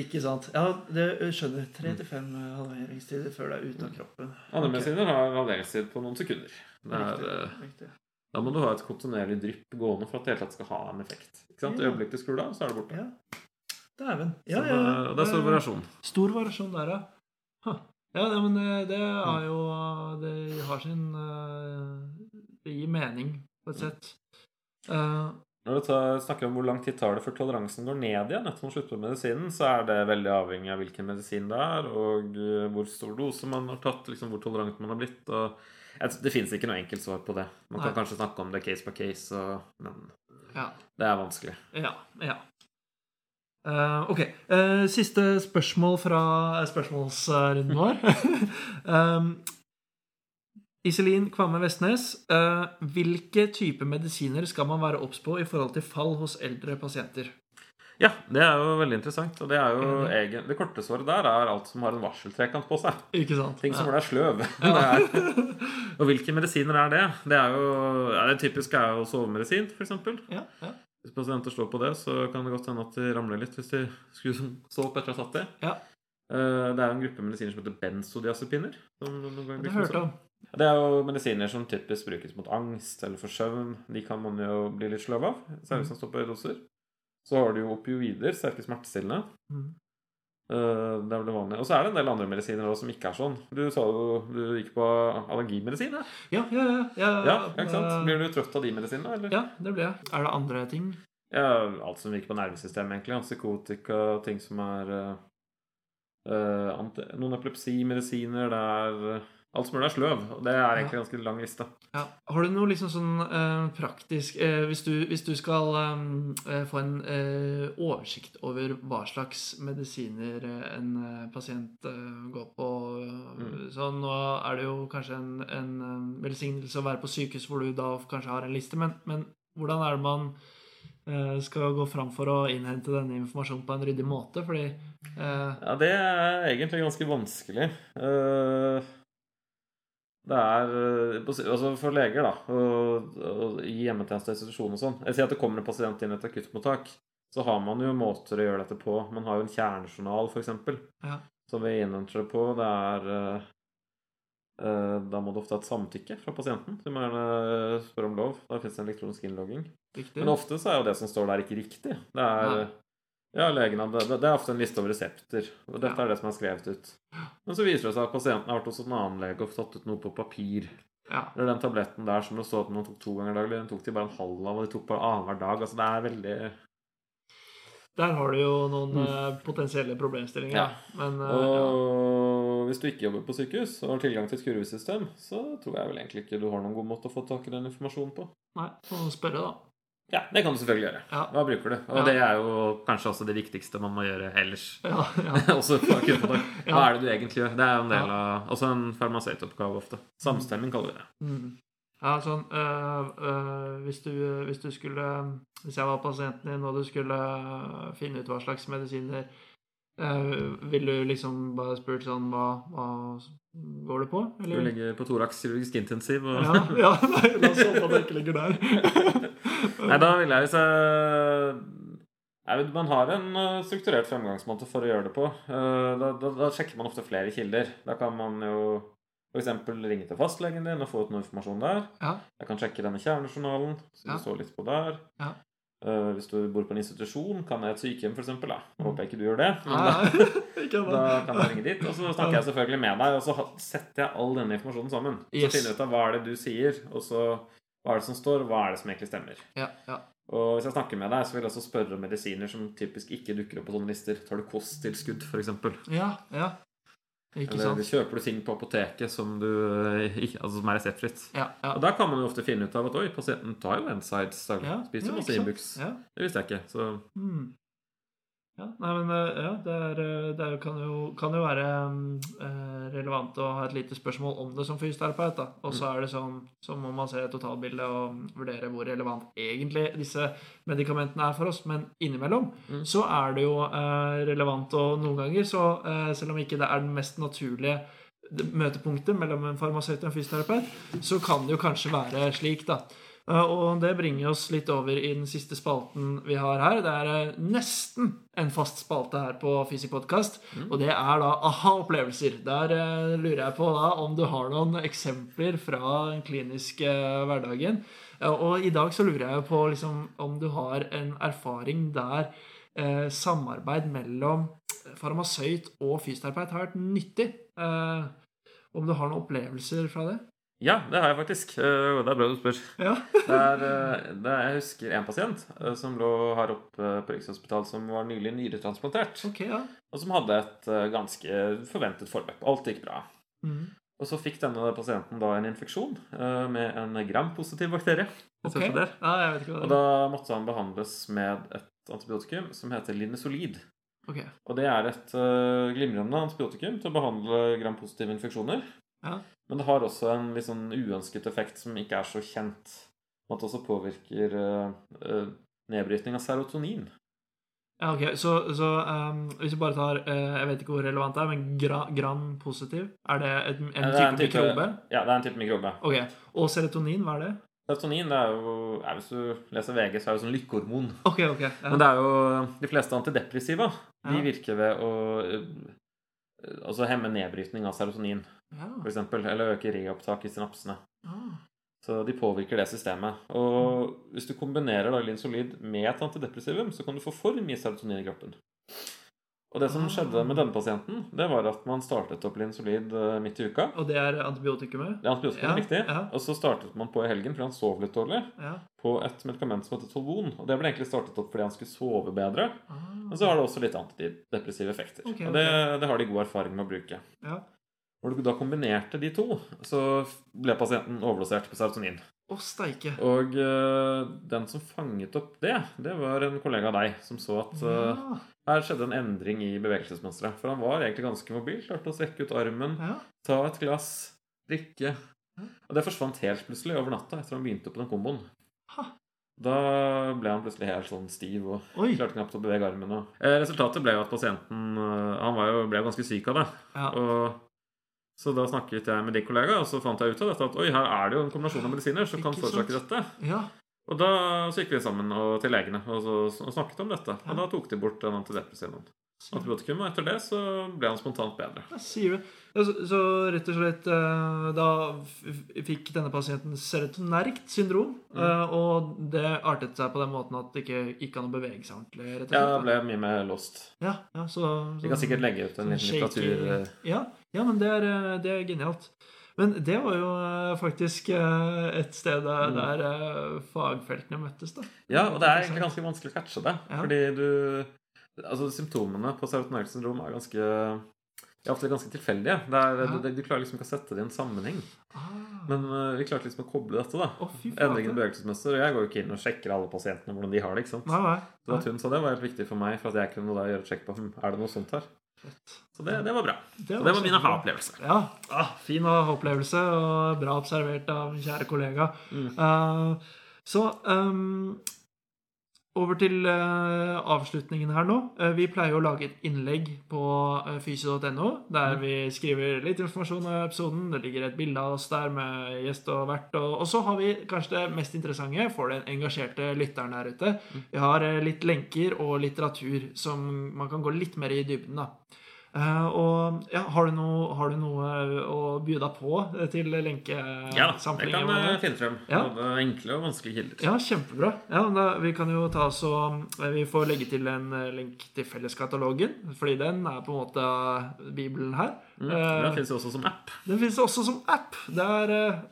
[SPEAKER 2] Ikke sant. Ja, det skjønner. Tre til fem halveringstider før det er ute av kroppen.
[SPEAKER 1] Andre
[SPEAKER 2] okay.
[SPEAKER 1] medisiner har halveringstid på noen sekunder. Det er,
[SPEAKER 2] Riktig,
[SPEAKER 1] eh,
[SPEAKER 2] riktig.
[SPEAKER 1] da må du ha et kontinuerlig drypp gående for at det hele tatt skal ha en effekt. Ikke sant?
[SPEAKER 2] Ja.
[SPEAKER 1] øyeblikket du skrur av, så er det borte.
[SPEAKER 2] Ja. Dæven. Ja,
[SPEAKER 1] ja,
[SPEAKER 2] ja.
[SPEAKER 1] det, det er stor
[SPEAKER 2] Eh,
[SPEAKER 1] variasjon.
[SPEAKER 2] Stor variasjon der, ja. Huh. Ja, men det, det er jo Det har sin eh, Det gir mening, på et sett. Eh,
[SPEAKER 1] Når du tar, snakker om hvor lang tid tar det før toleransen går ned igjen etter man slutter med medisinen, så er det veldig avhengig av hvilken medisin det er, og eh, hvor stor dose man har tatt, liksom hvor tolerant man har blitt. og Det fins ikke noe enkelt svar på det. Man kan
[SPEAKER 2] Nei.
[SPEAKER 1] kanskje snakke om det case by case, og, men
[SPEAKER 2] ja.
[SPEAKER 1] det er vanskelig.
[SPEAKER 2] Ja. ja. Eh, ok. Uh, siste spørsmål fra spørsmålsrunden vår. um, Iselin Kvamme Vestnes. uh, hvilke type medisiner skal man være obs på i forhold til fall hos eldre pasienter?
[SPEAKER 1] Ja, det er jo veldig interessant. Og det er jo egen, det korte svaret der er alt som har en varseltrekant på seg.
[SPEAKER 2] Ikke sant?
[SPEAKER 1] Ting som ja. er sløv. Og hvilke medisiner er det? Det er jo ja, Det typiske er jo sovemedisin, f.eks.
[SPEAKER 2] Ja, ja.
[SPEAKER 1] Hvis pasienter står på det, så kan det godt hende at de ramler litt hvis de skulle stå opp etter å ha satt det.
[SPEAKER 2] Ja.
[SPEAKER 1] Eh, Det er jo en gruppe medisiner som heter benzodiazepiner. Som
[SPEAKER 2] Det
[SPEAKER 1] brukes
[SPEAKER 2] har jeg hørt
[SPEAKER 1] også.
[SPEAKER 2] om.
[SPEAKER 1] Det er jo medisiner som typisk brukes mot angst eller for søvn. De kan man jo bli litt sløv av, særlig hvis man står på doser. Så har du jo opioider, sterke smertestillende.
[SPEAKER 2] Mm.
[SPEAKER 1] Eh, Det er vel det vanlige. Og så er det en del andre medisiner også som ikke er sånn. Du sa jo du gikk på allergimedisin, ja?
[SPEAKER 2] Ja, ja, ja. Ja,
[SPEAKER 1] ikke sant? Blir du trøtt av de medisinene, eller?
[SPEAKER 2] ja, det blir jeg. Er det andre ting?
[SPEAKER 1] Ja, alt som virker på nervesystemet, egentlig. Psykotika, ting som er uh, Noen epilepsimedisiner, det er Alt som mulig deg sløv. Og det er egentlig ja. ganske lang liste.
[SPEAKER 2] Ja. Har du noe liksom sånn eh, praktisk eh, hvis, du, hvis du skal eh, få en eh, oversikt over hva slags medisiner eh, en eh, pasient eh, går på mm. Så nå er det jo kanskje en, en eh, velsignelse å være på sykehus hvor du da kanskje har en liste, men, men hvordan er det man eh, skal gå fram for å innhente denne informasjonen på en ryddig måte? Fordi eh,
[SPEAKER 1] Ja, det er egentlig ganske vanskelig. Eh, Det er eh, altså for leger, da, og, og i hjemmetjeneste og institusjon og sånn Jeg sier at det kommer en pasient inn i et akuttmottak. Så har man jo måter å gjøre dette på. Man har jo en kjernejournal, f.eks.
[SPEAKER 2] Ja.
[SPEAKER 1] Som vi innhenter det på. Det er eh, eh, Da må det ofte ha et samtykke fra pasienten. Du må gjerne spørre om lov. Da fins det en elektronisk innlogging.
[SPEAKER 2] Riktig?
[SPEAKER 1] Men ofte så er jo det som står der, ikke riktig. Det er
[SPEAKER 2] Nei.
[SPEAKER 1] Ja, legen hadde, det, er ofte en liste over resepter. Og dette
[SPEAKER 2] Ja.
[SPEAKER 1] er det som er skrevet ut. Men så viser det seg at pasienten har vært hos en annen lege og tatt ut noe på papir.
[SPEAKER 2] Ja.
[SPEAKER 1] Eller den tabletten der som det står at man tok to ganger daglig, den tok de bare en halv av, og de tok bare annenhver dag. Altså det er veldig
[SPEAKER 2] Der har du jo noen mm. potensielle problemstillinger.
[SPEAKER 1] Ja.
[SPEAKER 2] Men eh, ja.
[SPEAKER 1] Og hvis du ikke jobber på sykehus og har tilgang til et kurvesystem, så tror jeg vel egentlig ikke du har noen god måte å få tak i den informasjonen på.
[SPEAKER 2] Nei, må spørre, da.
[SPEAKER 1] Ja, det kan du selvfølgelig gjøre.
[SPEAKER 2] Ja.
[SPEAKER 1] Hva bruker du? Og
[SPEAKER 2] Ja.
[SPEAKER 1] det er jo kanskje også det viktigste man må gjøre ellers.
[SPEAKER 2] Ja,
[SPEAKER 1] også på akuttmottak. Hva er det du egentlig gjør? Det er en del av Også en farmasøytoppgave ofte. Samstemming kaller vi det.
[SPEAKER 2] Mm. Ja, sånn øh, øh, hvis, du, hvis du skulle Hvis jeg var pasienten din, og du skulle finne ut hva slags medisiner øh, Ville du liksom bare spurt sånn Hva, hva går det på?
[SPEAKER 1] Du
[SPEAKER 2] Eller?
[SPEAKER 1] ligger på thorax kirurgisk intensiv og
[SPEAKER 2] Ja, ja, nei, la oss håpe at det ikke ligger der.
[SPEAKER 1] Nei, da vil jeg hvis jeg Nei, Man har en uh, strukturert fremgangsmåte for å gjøre det på. Uh, Da, da, da sjekker man ofte flere kilder. Da kan man jo f.eks. ringe til fastlegen din og få ut noe informasjon der.
[SPEAKER 2] Ja.
[SPEAKER 1] Jeg kan sjekke denne kjernejournalen, så
[SPEAKER 2] Ja.
[SPEAKER 1] litt på der.
[SPEAKER 2] Ja.
[SPEAKER 1] Uh, hvis du bor på en institusjon, kan jeg et sykehjem f.eks. Nå håper jeg ikke du gjør det.
[SPEAKER 2] Nei,
[SPEAKER 1] da, da kan jeg ringe dit, og så snakker jeg selvfølgelig med deg. Og så setter jeg all denne informasjonen sammen. Så finner jeg ut av hva er det du sier, og så hva er det som står, og hva er det som egentlig stemmer.
[SPEAKER 2] Ja, ja.
[SPEAKER 1] Og hvis jeg snakker med deg, så vil jeg også spørre om medisiner som typisk ikke dukker opp på sånne lister. Tar du kosttilskudd, f.eks.?
[SPEAKER 2] ja, ja. Ikke
[SPEAKER 1] Eller
[SPEAKER 2] sant?
[SPEAKER 1] kjøper du ting på apoteket som, du, eh, altså som er reseptfritt?
[SPEAKER 2] Ja, ja.
[SPEAKER 1] Og da kan man jo ofte finne ut av at oi, pasienten tar jo Ensides daglig.
[SPEAKER 2] Ja,
[SPEAKER 1] Spiser masse? Ibux. Det visste jeg ikke. Så
[SPEAKER 2] Mm. Ja, nei, men eh, ja, det, er, eh, det er, kan, jo, kan jo være mm, eh, relevant å ha et lite spørsmål om det som fysioterapeut. da. Og så er det sånn, så må man se totalbildet og vurdere hvor relevant egentlig disse medikamentene er for oss. Men innimellom
[SPEAKER 1] Mm.
[SPEAKER 2] så er det jo relevant, og noen ganger så selv om ikke det er den mest naturlige møtepunktet mellom en farmasøyt og en fysioterapeut, så kan det jo kanskje være slik, da. Eh, Og det bringer oss litt over i den siste spalten vi har her. Det er eh, nesten en fast spalte her på Fysikpodkast, og det er da aha-opplevelser. Der eh, lurer jeg på da om du har noen eksempler fra den kliniske hverdagen. Og i dag så lurer jeg på liksom, om du har en erfaring der eh, samarbeid mellom farmasøyt og fysioterapeut har vært nyttig. Eh, om du har noen opplevelser fra det?
[SPEAKER 1] Ja, det har jeg faktisk. Eh, Det er bra du spør.
[SPEAKER 2] Ja.
[SPEAKER 1] Det er, eh, det er, jeg husker en pasient eh, som lå her oppe på Rikshospitalet, som var nylig nyretransplantert.
[SPEAKER 2] Ok, ja.
[SPEAKER 1] Og som hadde et ganske forventet forløp. Alt gikk bra.
[SPEAKER 2] Mm.
[SPEAKER 1] Og så fikk denne pasienten da en infeksjon med en gram-positiv bakterie.
[SPEAKER 2] Okay. Ah,
[SPEAKER 1] Og da måtte han behandles med et antibiotikum som heter linesolid.
[SPEAKER 2] Ok.
[SPEAKER 1] Og det er et glimrende antibiotikum til å behandle gram-positive infeksjoner.
[SPEAKER 2] Ja.
[SPEAKER 1] Men det har også en litt sånn uønsket effekt som ikke er så kjent. At det også påvirker eh, eh, nedbrytning av serotonin.
[SPEAKER 2] Ja, ok, Så, så um, hvis vi bare tar uh, Jeg vet ikke hvor relevant det er, men gra, gram-positiv? Er det et, en
[SPEAKER 1] Ja, det er
[SPEAKER 2] type mikrobe?
[SPEAKER 1] Ja, det er en type mikrobe.
[SPEAKER 2] Ok, Og serotonin, hva er det?
[SPEAKER 1] Serotonin det er jo er, Hvis du leser VG, så er det sånn lykkehormon.
[SPEAKER 2] Ok, ok. Ja.
[SPEAKER 1] Men det er jo de fleste antidepressiva. De
[SPEAKER 2] Ja.
[SPEAKER 1] virker ved å altså hemme nedbrytning av serotonin,
[SPEAKER 2] ja.
[SPEAKER 1] f.eks. Eller øke reopptak i synapsene.
[SPEAKER 2] Ah.
[SPEAKER 1] Så de påvirker det systemet. Og hvis du kombinerer da linsolid med et antidepressivum, så kan du få for mye serotonin i kroppen. Og det som
[SPEAKER 2] Ah.
[SPEAKER 1] skjedde med denne pasienten, det var at man startet opp linsolid eh, midt i uka.
[SPEAKER 2] Og det er antibiotikumet?
[SPEAKER 1] Det er antibiotikumet,
[SPEAKER 2] Ja,
[SPEAKER 1] er viktig.
[SPEAKER 2] ja.
[SPEAKER 1] Og så startet man på i helgen, fordi han sov litt dårlig,
[SPEAKER 2] Ja.
[SPEAKER 1] på et medikament som heter Tolvon. Og det ble egentlig startet opp fordi han skulle sove bedre.
[SPEAKER 2] Ah.
[SPEAKER 1] Men så har det også litt antidepressive effekter.
[SPEAKER 2] Ok,
[SPEAKER 1] Og det, det har de god erfaring med å bruke.
[SPEAKER 2] Ja.
[SPEAKER 1] Når du da kombinerte de to, så ble pasienten overdosert på serotonin.
[SPEAKER 2] Å, steike.
[SPEAKER 1] Og uh, den som fanget opp det, det var en kollega av deg som så at
[SPEAKER 2] uh,
[SPEAKER 1] her skjedde en endring i bevegelsesmønsteret. For han var egentlig ganske mobil. Klarte å strekke ut armen,
[SPEAKER 2] ja.
[SPEAKER 1] ta et glass, drikke. Og det forsvant helt plutselig over natta etter han begynte på den komboen.
[SPEAKER 2] Ha.
[SPEAKER 1] Da ble han plutselig helt sånn stiv og
[SPEAKER 2] Oi.
[SPEAKER 1] klarte knapt å bevege armen. Og. Eh, resultatet ble jo at pasienten Han var jo, ble jo ganske syk av det.
[SPEAKER 2] Ja.
[SPEAKER 1] Og så da snakket jeg med din kollega, og så fant jeg ut av dette at oi, her er det jo en kombinasjon av medisiner som kan forårsake dette.
[SPEAKER 2] ja.
[SPEAKER 1] Og da så gikk vi sammen og, til legene og, så, og snakket om dette. Og da tok de bort den antidepressiven. Antibiotikum, og etter det så ble han spontant bedre.
[SPEAKER 2] Jeg sier det. Ja, Så, så rett og slett eh, Da fikk denne pasienten serotonerkt syndrom.
[SPEAKER 1] Mm.
[SPEAKER 2] eh, Og det artet seg på den måten at det ikke gikk an å bevege seg ordentlig. rett og
[SPEAKER 1] Ja, det ble mye mer lost.
[SPEAKER 2] ja, ja, så,
[SPEAKER 1] Vi kan sikkert legge ut en liten litteratur. eh,
[SPEAKER 2] Ja, ja, men det er, det er genialt. Men det var jo faktisk et sted der,
[SPEAKER 1] Mm.
[SPEAKER 2] der fagfeltene møttes, da.
[SPEAKER 1] Ja, og det er egentlig ganske vanskelig å catche det.
[SPEAKER 2] Ja.
[SPEAKER 1] Fordi du Altså, symptomene på serotonergt syndrom er ganske er ofte ganske tilfeldige. Det er,
[SPEAKER 2] Ja.
[SPEAKER 1] du, du klarer liksom ikke å sette det i en sammenheng.
[SPEAKER 2] Ah.
[SPEAKER 1] Men uh, vi klarte liksom å koble dette, da.
[SPEAKER 2] Fy
[SPEAKER 1] Endringen i bevegelsesmønster. Og jeg går jo ikke inn og sjekker alle pasientene hvordan de har det. ikke sant?
[SPEAKER 2] Nei, nei.
[SPEAKER 1] Så at hun sa det var helt viktig for meg, for at jeg kunne da gjøre et sjekk på hm, er det noe sånt her. Så det, det var bra. Så det var min aha-opplevelse.
[SPEAKER 2] Ja, ah, fin aha-opplevelse, og bra observert av min kjære kollega.
[SPEAKER 1] Mm.
[SPEAKER 2] Uh, så ehm, over til eh, avslutningen her nå. Eh, vi pleier å lage et innlegg på uh, fysio.no, der vi skriver litt informasjon om episoden. Det ligger et bilde av oss der med gjest og vert. Og, så har vi kanskje det mest interessante for den engasjerte lytteren her ute. Vi har eh, litt lenker og litteratur som man kan gå litt mer i dybden, da. Eh, og ja, har du, noe, har du noe å by deg på til til
[SPEAKER 1] Ja, det kan jeg finne frem.
[SPEAKER 2] Ja.
[SPEAKER 1] Både enkle og vanskelige kilder.
[SPEAKER 2] Ja, kjempebra. Ja, da, vi kan jo ta så, eh, Vi får legge til en eh, link til felleskatalogen, fordi den er på en måte bibelen her.
[SPEAKER 1] Mm.
[SPEAKER 2] Eh,
[SPEAKER 1] Den finnes jo også som app.
[SPEAKER 2] den finnes også som app. Det er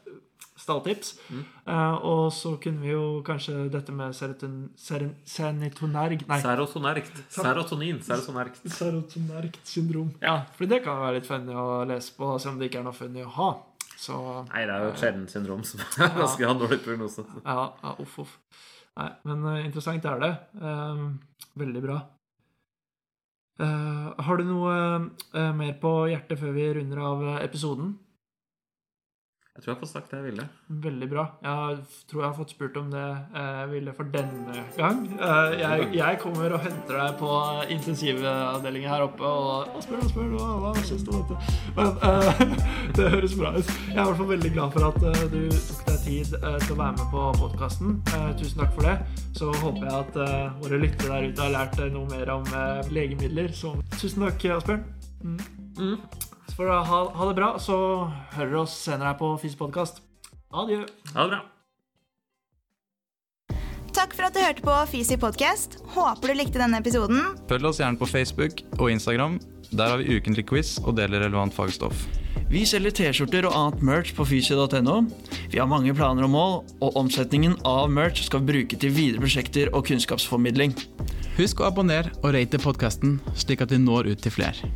[SPEAKER 2] eh, Mm. Uh, og så kunne vi jo kanskje dette med seroton, seren, senitonerg Nei,
[SPEAKER 1] Serotonergt. Serotonin. Serotonergt.
[SPEAKER 2] serotonergt syndrom. Ja, for det kan være litt funny å lese på, selv om det ikke er noe funny å ha. Så
[SPEAKER 1] Nei, det er jo et sjeldent syndrom som er ganske har dårlig prognose.
[SPEAKER 2] Ja, ja uff, uff. Nei, men uh, interessant er det. Uh, veldig bra. Uh, har du noe eh, mer på hjertet før vi runder av eh, episoden?
[SPEAKER 1] Jeg tror jeg får sagt det jeg ville.
[SPEAKER 2] Veldig bra. Jeg tror jeg har fått spurt om det eh, jeg ville for denne gang. Eh, jeg, jeg kommer og henter deg på intensivavdelingen her oppe og, og spør og spør hva, hva syns du om dette. Men uh, det høres bra ut. Jeg er i hvert fall veldig glad for at eh, du tok deg tid eh, til å være med på podkasten. tusen takk for det. Så håper jeg at eh, våre lyttere der ute har lært eh, noe mer om eh, legemidler. Så tusen takk, Asbjørn. Mm. Så får dere ha, ha det bra, så hører dere oss senere her på Fispodkast. Adjø.
[SPEAKER 1] Ha det bra.
[SPEAKER 4] Takk for at du hørte på Fisi podcast. Håper du likte denne episoden.
[SPEAKER 3] Følg oss gjerne på Facebook og Instagram. Der har vi ukentlig quiz og deler relevant fagstoff.
[SPEAKER 2] Vi selger T-skjorter og annet merch på fysi.no. Vi har mange planer og mål, og omsetningen av merch skal vi bruke til videre prosjekter og kunnskapsformidling.
[SPEAKER 5] Husk å abonnere og rate podkasten, slik at vi når ut til flere.